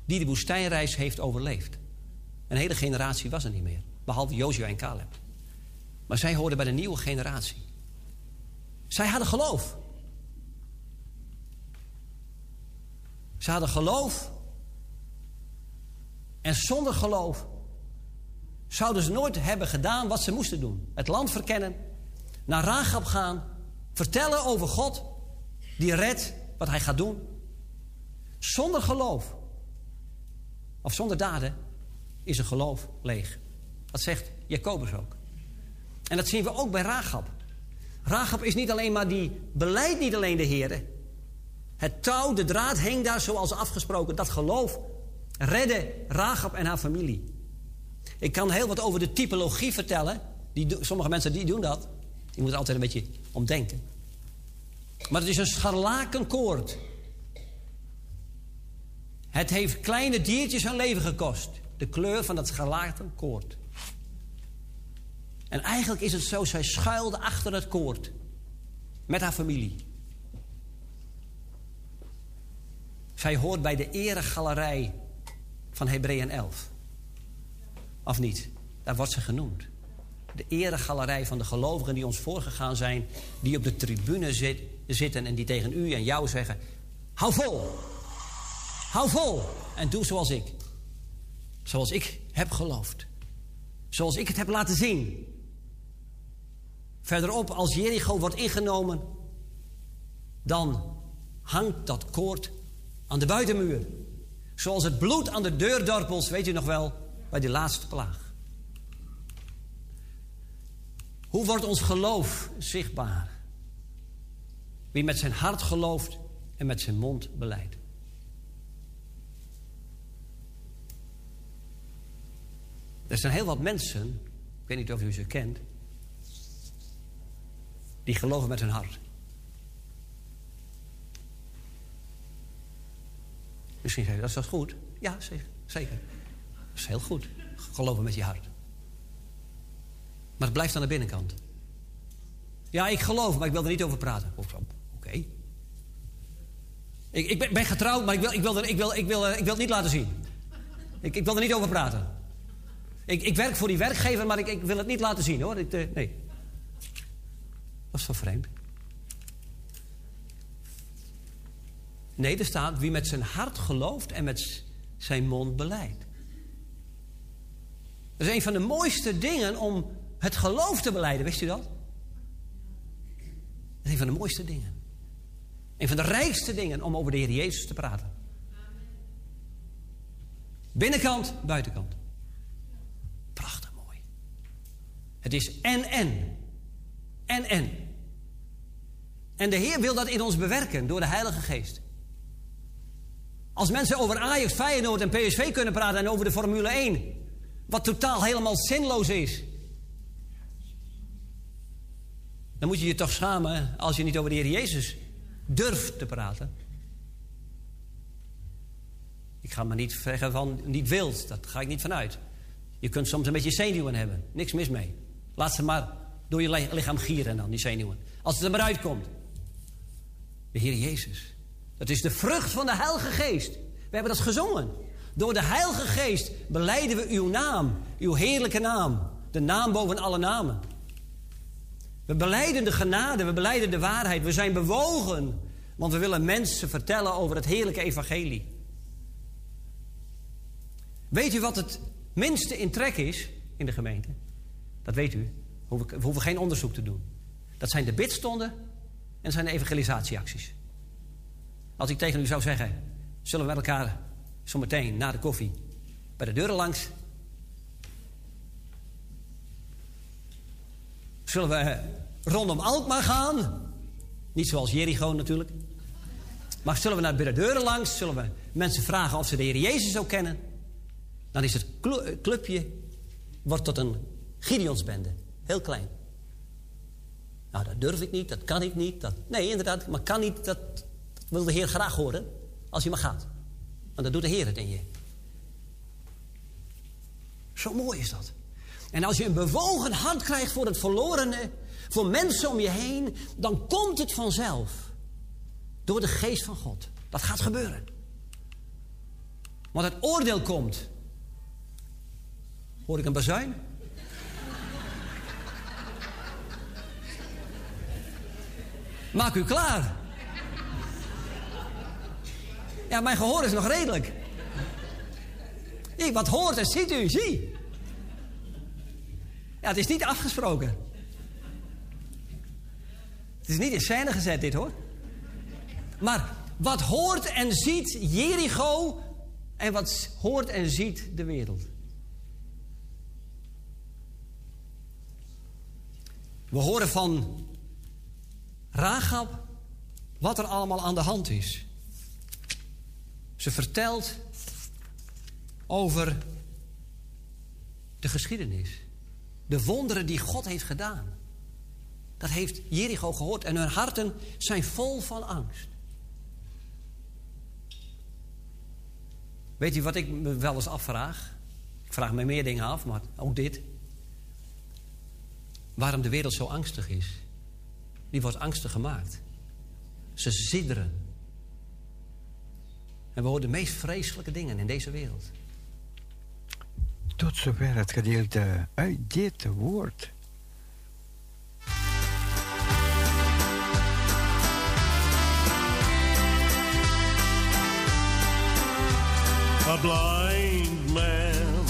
die de woestijnreis heeft overleefd. Een hele generatie was er niet meer, behalve Jozua en Caleb. Maar zij hoorden bij de nieuwe generatie. Zij hadden geloof. Ze hadden geloof. En zonder geloof zouden ze nooit hebben gedaan wat ze moesten doen. Het land verkennen, naar Rahab gaan, vertellen over God, die redt wat hij gaat doen. Zonder geloof, of zonder daden, is een geloof leeg. Dat zegt Jacobus ook. En dat zien we ook bij Rahab. Rahab is niet alleen maar die beleidt niet alleen de Heer. Het touw, de draad hing daar zoals afgesproken. Dat geloof redde Rahab en haar familie. Ik kan heel wat over de typologie vertellen. Die, sommige mensen die doen dat. Die moeten altijd een beetje omdenken. Maar het is een scharlakenkoord. Het heeft kleine diertjes hun leven gekost. De kleur van dat scharlakenkoord. En eigenlijk is het zo, zij schuilde achter het koord. Met haar familie. Zij hoort bij de eregalerij van Hebreeën 11. Of niet? Daar wordt ze genoemd. De eregalerij van de gelovigen die ons voorgegaan zijn, die op de tribune zit, zitten en die tegen u en jou zeggen: Hou vol! Hou vol! En doe zoals ik. Zoals ik heb geloofd. Zoals ik het heb laten zien. Verderop, als Jericho wordt ingenomen, dan hangt dat koord aan de buitenmuur. Zoals het bloed aan de deurdorpels, weet u nog wel, bij die laatste plaag. Hoe wordt ons geloof zichtbaar? Wie met zijn hart gelooft en met zijn mond beleidt. Er zijn heel wat mensen, ik weet niet of u ze kent, die geloven met hun hart. Misschien zeg je, dat is goed? Ja, zeker. Dat is heel goed. Geloven met je hart. Maar het blijft aan de binnenkant. Ja, ik geloof, maar ik wil er niet over praten. Oké. Ik, ik ben, getrouwd, maar ik wil, ik, wil er, ik, wil, ik, wil, ik wil het niet laten zien. Ik, ik wil er niet over praten. Ik, ik werk voor die werkgever, maar ik, ik wil het niet laten zien hoor. Uh, nee. Dat is zo vreemd. Nee, er staat wie met zijn hart gelooft en met zijn mond beleidt. Dat is een van de mooiste dingen om het geloof te beleiden, wist u dat? Dat is een van de mooiste dingen. Een van de rijkste dingen om over de Heer Jezus te praten. Binnenkant, buitenkant. Prachtig mooi. Het is en en. En en. En de Heer wil dat in ons bewerken door de Heilige Geest. Als mensen over Ajax, Feyenoord en PSV kunnen praten en over de Formule 1, wat totaal helemaal zinloos is. Dan moet je je toch schamen als je niet over de Heer Jezus durft te praten. Ik ga maar niet zeggen van niet wilt, dat ga ik niet vanuit. Je kunt soms een beetje zenuwen hebben, niks mis mee. Laat ze maar door je lichaam gieren dan, die zenuwen. Als het er maar uitkomt. De Heer Jezus. Dat is de vrucht van de Heilige Geest. We hebben dat gezongen. Door de Heilige Geest beleiden we uw naam, uw heerlijke naam. De naam boven alle namen. We beleiden de genade, we beleiden de waarheid. We zijn bewogen, want we willen mensen vertellen over het heerlijke evangelie. Weet u wat het minste in trek is in de gemeente? Dat weet u. We hoeven, geen onderzoek te doen. Dat zijn de bidstonden en zijn de evangelisatieacties. Als ik tegen u zou zeggen... zullen we met elkaar zometeen na de koffie bij de deuren langs... Zullen we rondom Alkmaar gaan? Niet zoals Jericho natuurlijk. Maar zullen we naar de deuren langs? Zullen we mensen vragen of ze de Heer Jezus ook kennen? Dan is het clu- clubje wordt tot een Gideonsbende. Heel klein. Nou, dat durf ik niet, dat kan ik niet. Dat... Nee, inderdaad, maar kan niet, dat wil de Heer graag horen. Als je maar gaat. Want dan doet de Heer het in je. Zo mooi is dat. En als je een bewogen hart krijgt voor het verlorene, voor mensen om je heen, dan komt het vanzelf. Door de geest van God. Dat gaat gebeuren. Want het oordeel komt. Hoor ik een bazuin? Maak u klaar. Ja, mijn gehoor is nog redelijk. Ik, wat hoort en ziet u, zie. Ja, het is niet afgesproken. Het is niet in scène gezet, dit hoor. Maar wat hoort en ziet Jericho en wat hoort en ziet de wereld? We horen van Rahab wat er allemaal aan de hand is. Ze vertelt over de geschiedenis. De wonderen die God heeft gedaan. Dat heeft Jericho gehoord en hun harten zijn vol van angst. Weet u wat ik me wel eens afvraag? Ik vraag me meer dingen af, maar ook dit. Waarom de wereld zo angstig is. Die wordt angstig gemaakt. Ze sidderen. En we horen de meest vreselijke dingen in deze wereld. Tot zover het gedeelte uit dit woord. A blind man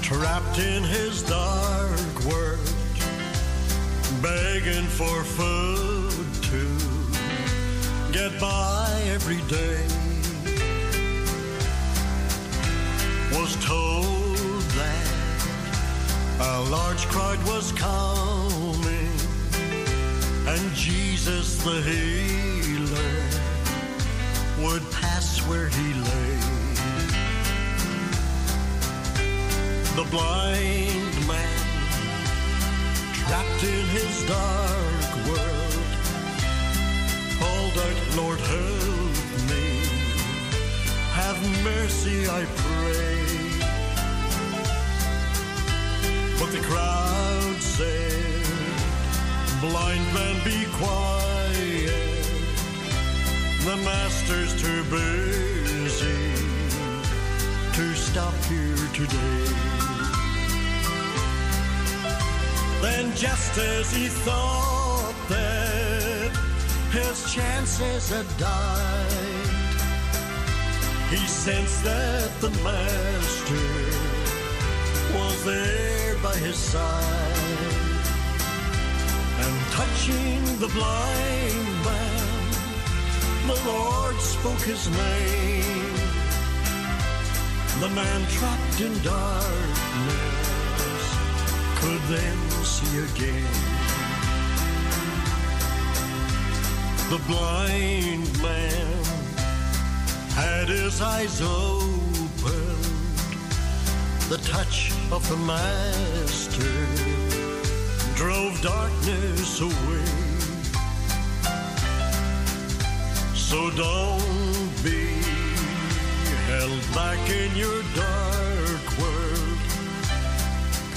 trapped in his dark begging for food to get by every day. Was told that a large crowd was coming, and Jesus the healer would pass where he lay. The blind man trapped in his dark world called out, Lord, help me. Have mercy, I pray. But the crowd said, Blind man, be quiet. The master's too busy to stop here today. Then, just as he thought that his chances had died, he sensed that the master was there by his side. And touching the blind man, the Lord spoke his name. The man trapped in darkness could then see again. The blind man had his eyes opened. The touch of the Master drove darkness away. So don't be held back in your dark.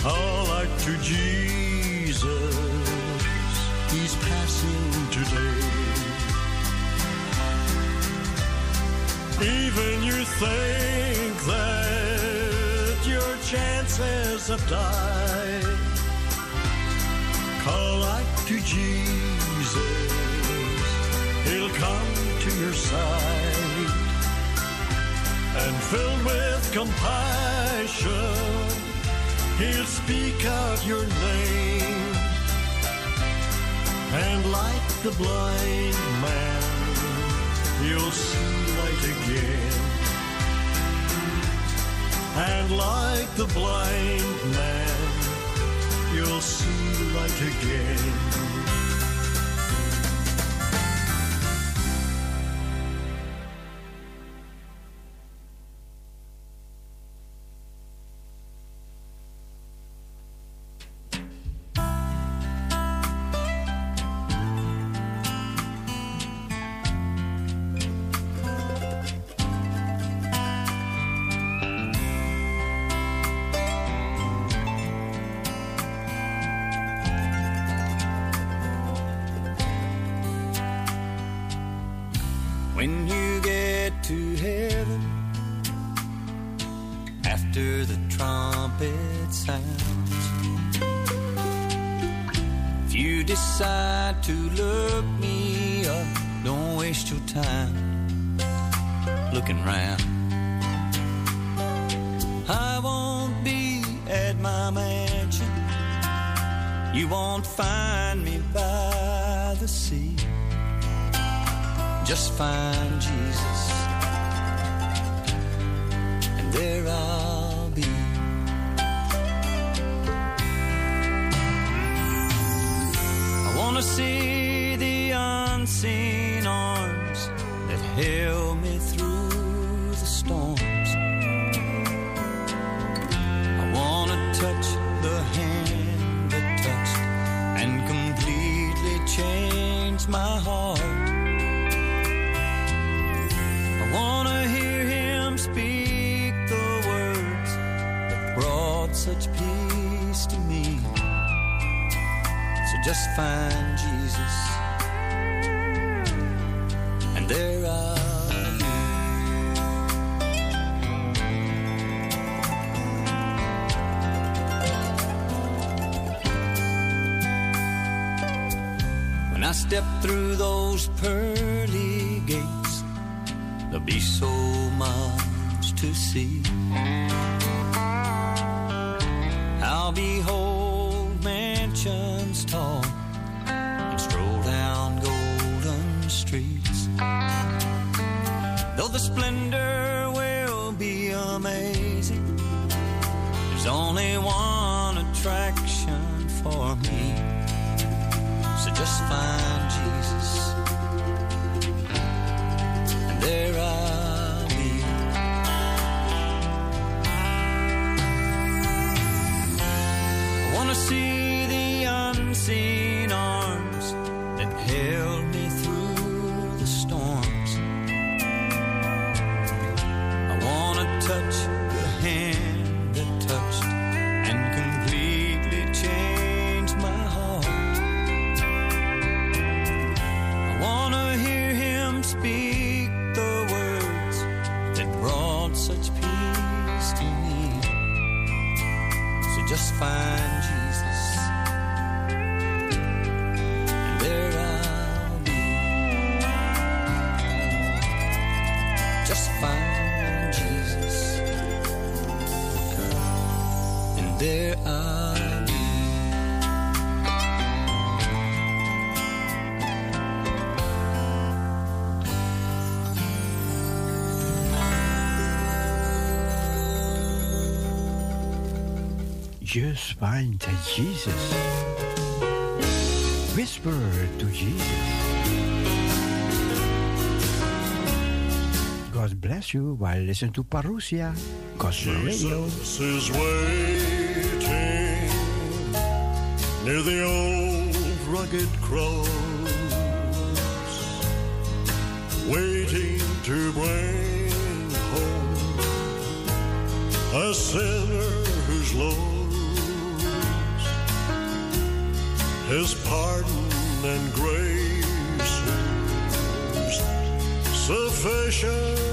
Call out to Jesus, He's passing today. Even you think that your chances have died. Call out to Jesus, He'll come to your side and filled with compassion, he'll speak out your name. And like the blind man, you'll see light again. And like the blind man, you'll see light again. Just find Jesus, and there I'll be. When I step through those pearly gates, there'll be so much to see. I'll behold mansions tall and stroll down golden streets. Though the splendor will be amazing, there's only one attraction for me. So just find Jesus, Find Jesus. Whisper to Jesus. God bless you while listening to Parousia Gospel Radio. Is waiting near the old rugged cross, waiting to bring home a sinner who's lost. His pardon and grace sufficient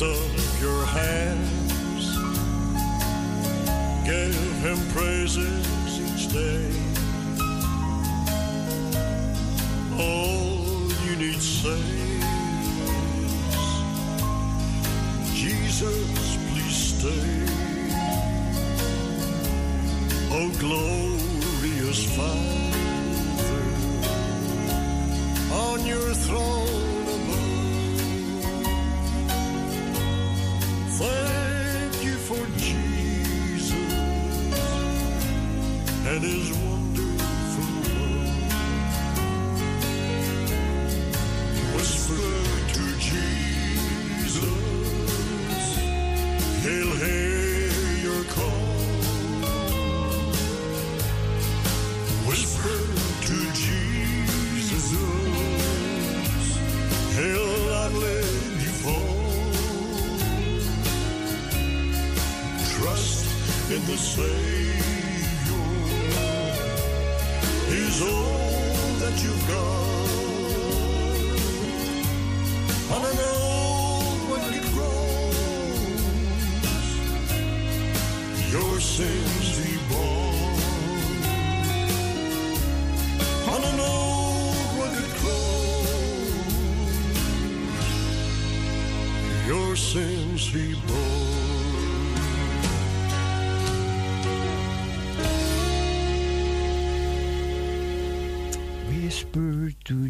lift up your hands. Give him praises each day. All you need say is, Jesus, please stay. Oh, glorious Father.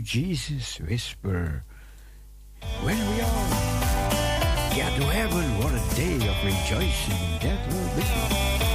Jesus whisper. When we all get to heaven, what a day of rejoicing that will be.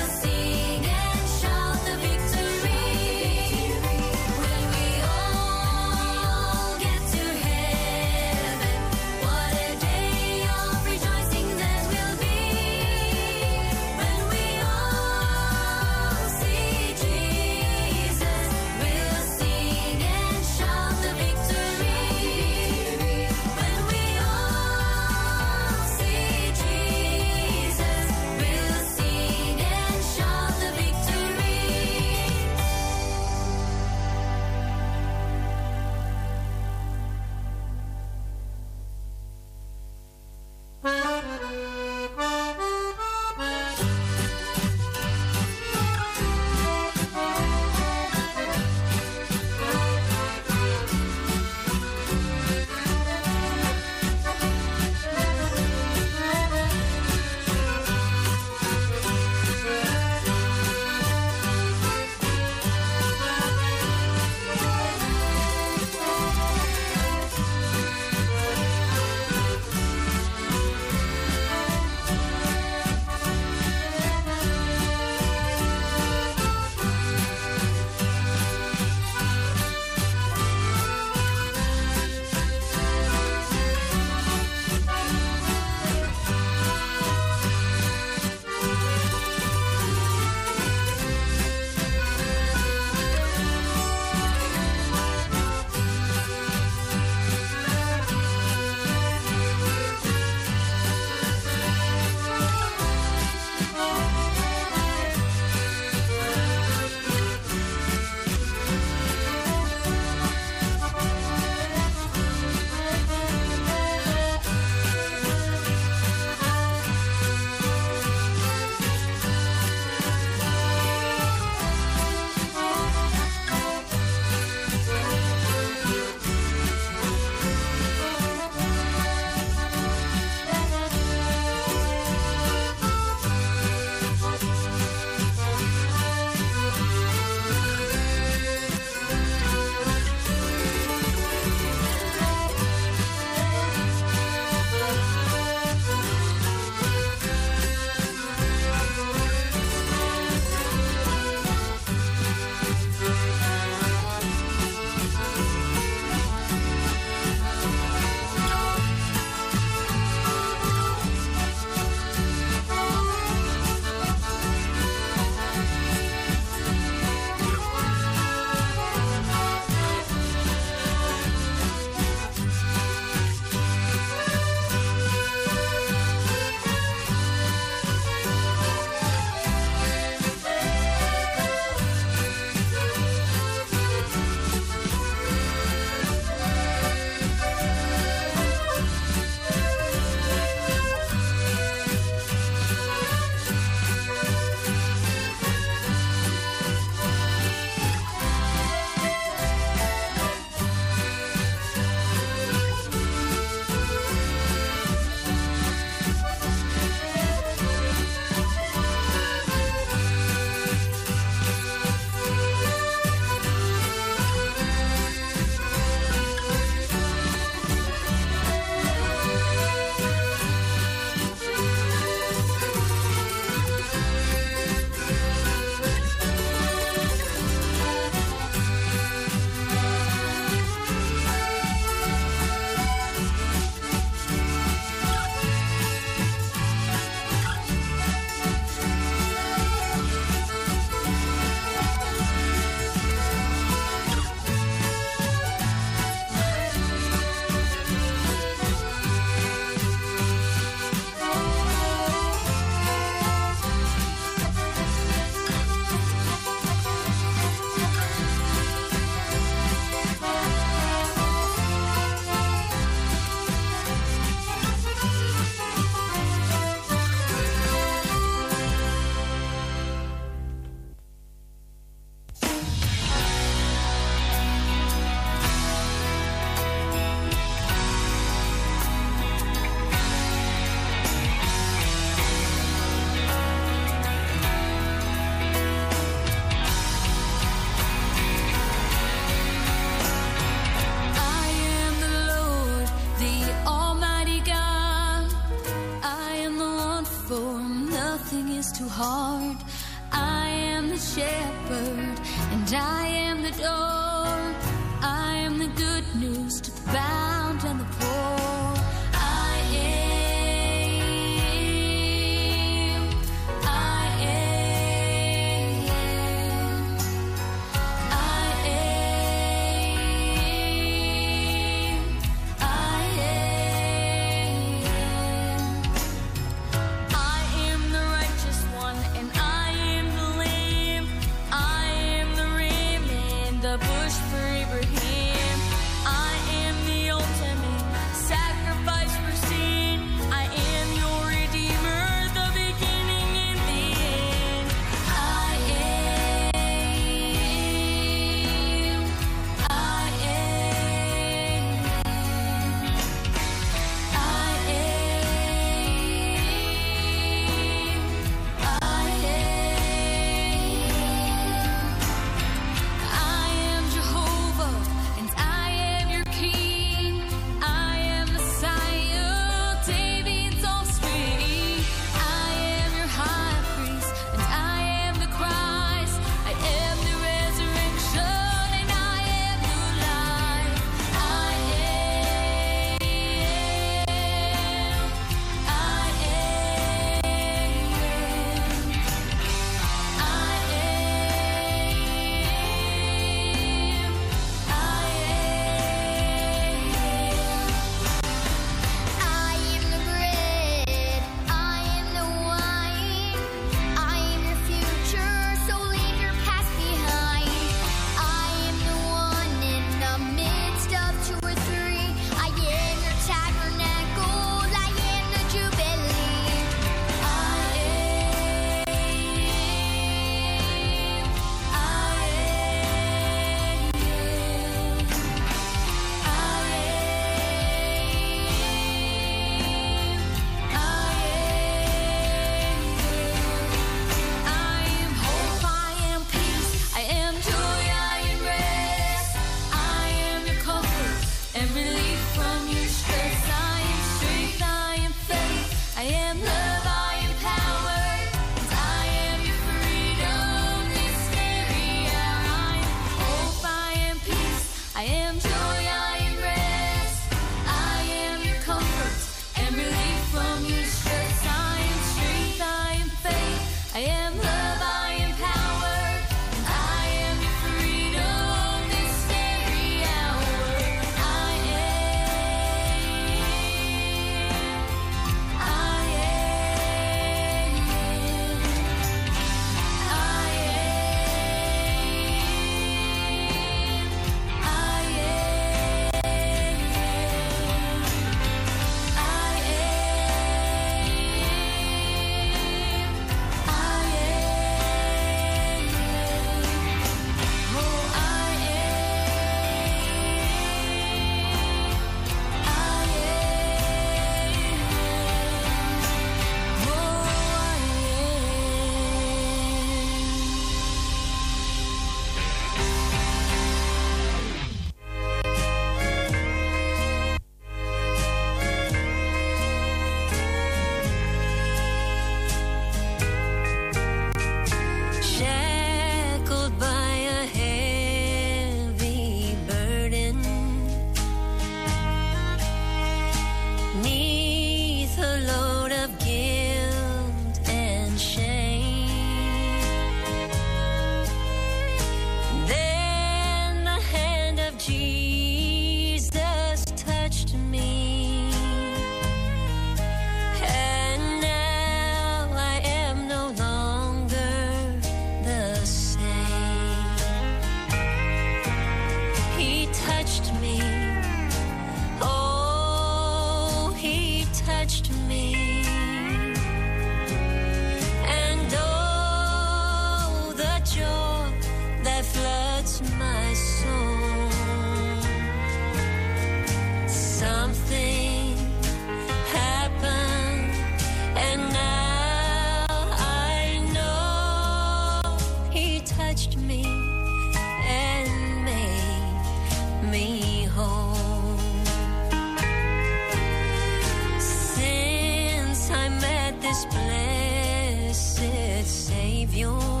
save your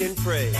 and pray.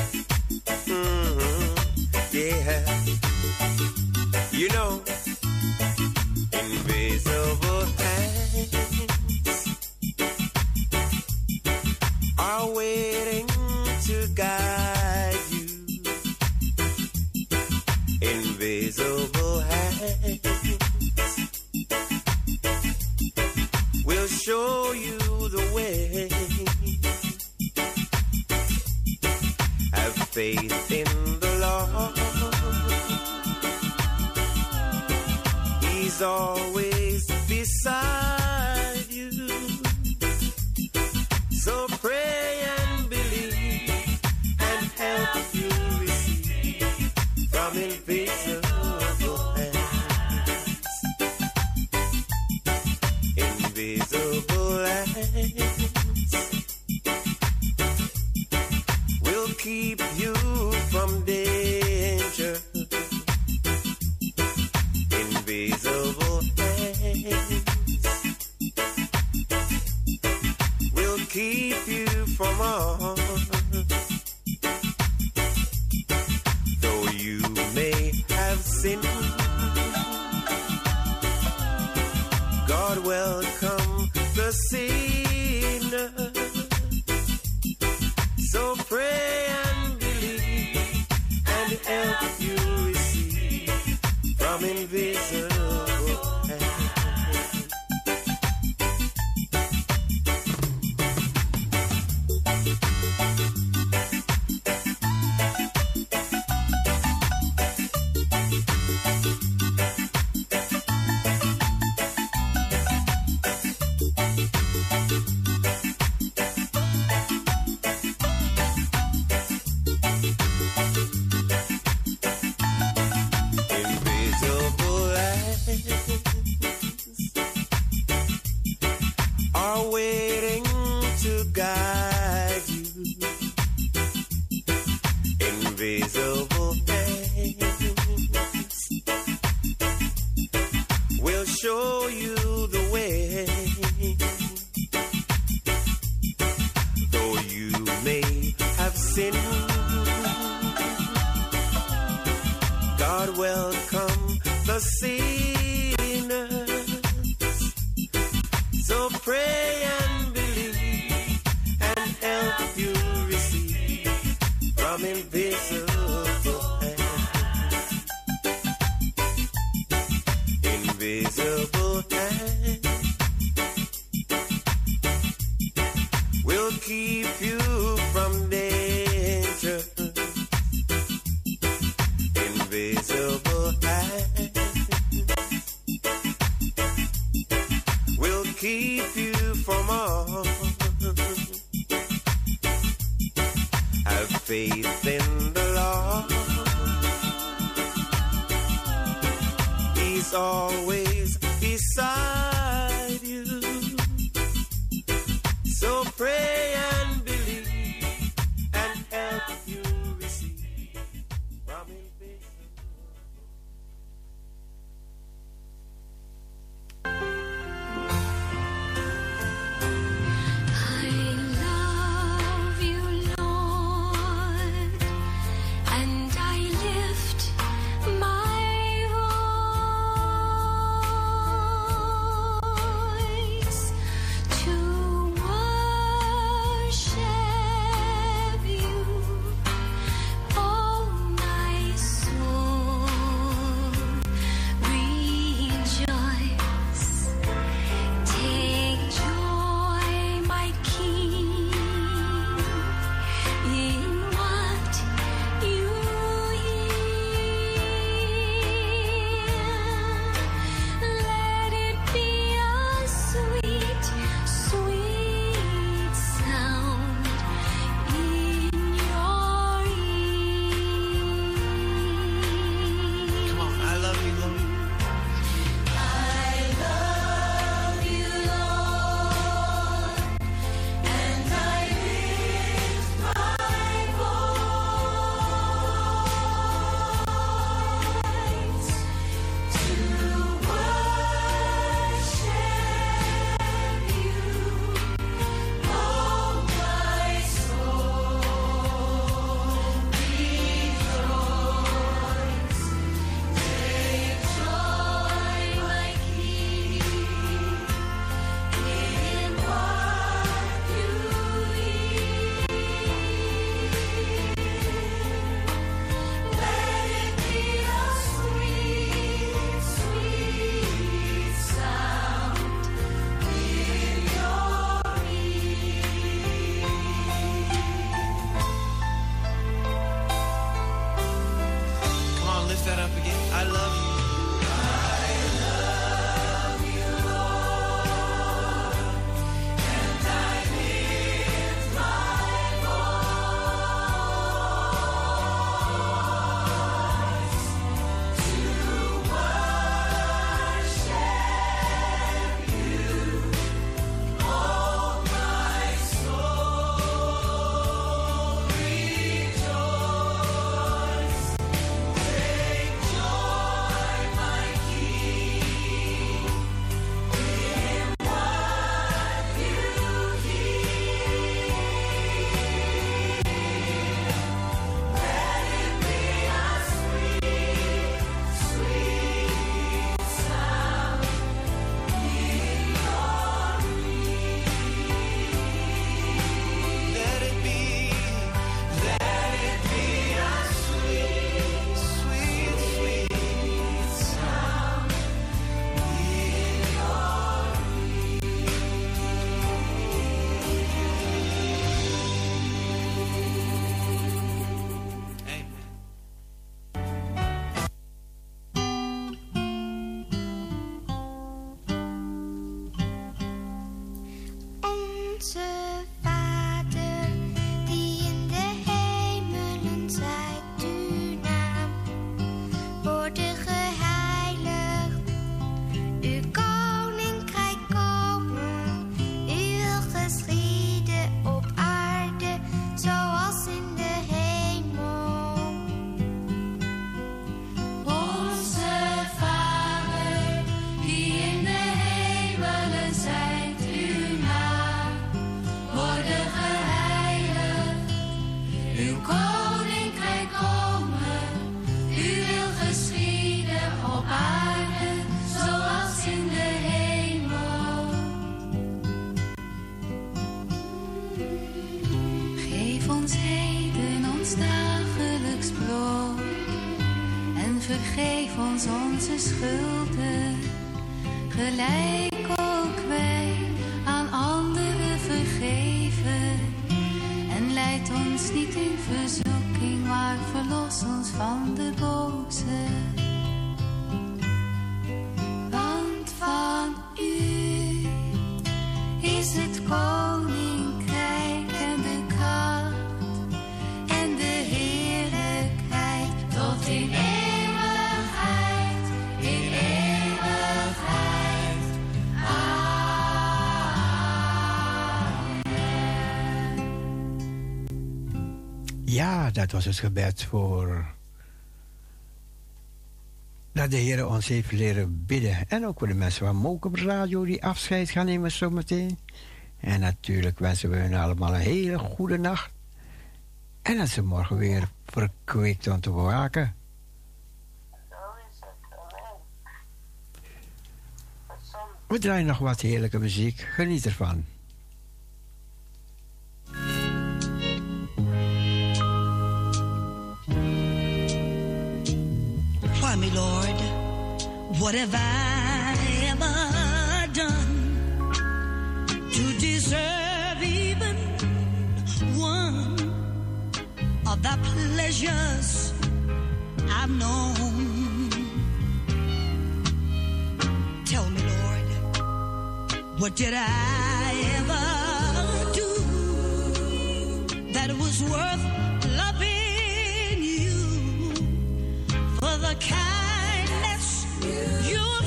Ja, dat was het gebed voor. Dat de Heer ons heeft leren bidden. En ook voor de mensen van Mokum Radio die afscheid gaan nemen zometeen. En natuurlijk wensen we hun allemaal een hele goede nacht. En dat ze morgen weer verkwikt om te waken. We draaien nog wat heerlijke muziek. Geniet ervan. What have I ever done to deserve even one of the pleasures I've known? Tell me, Lord, what did I ever do that was worth loving you? for the kindness you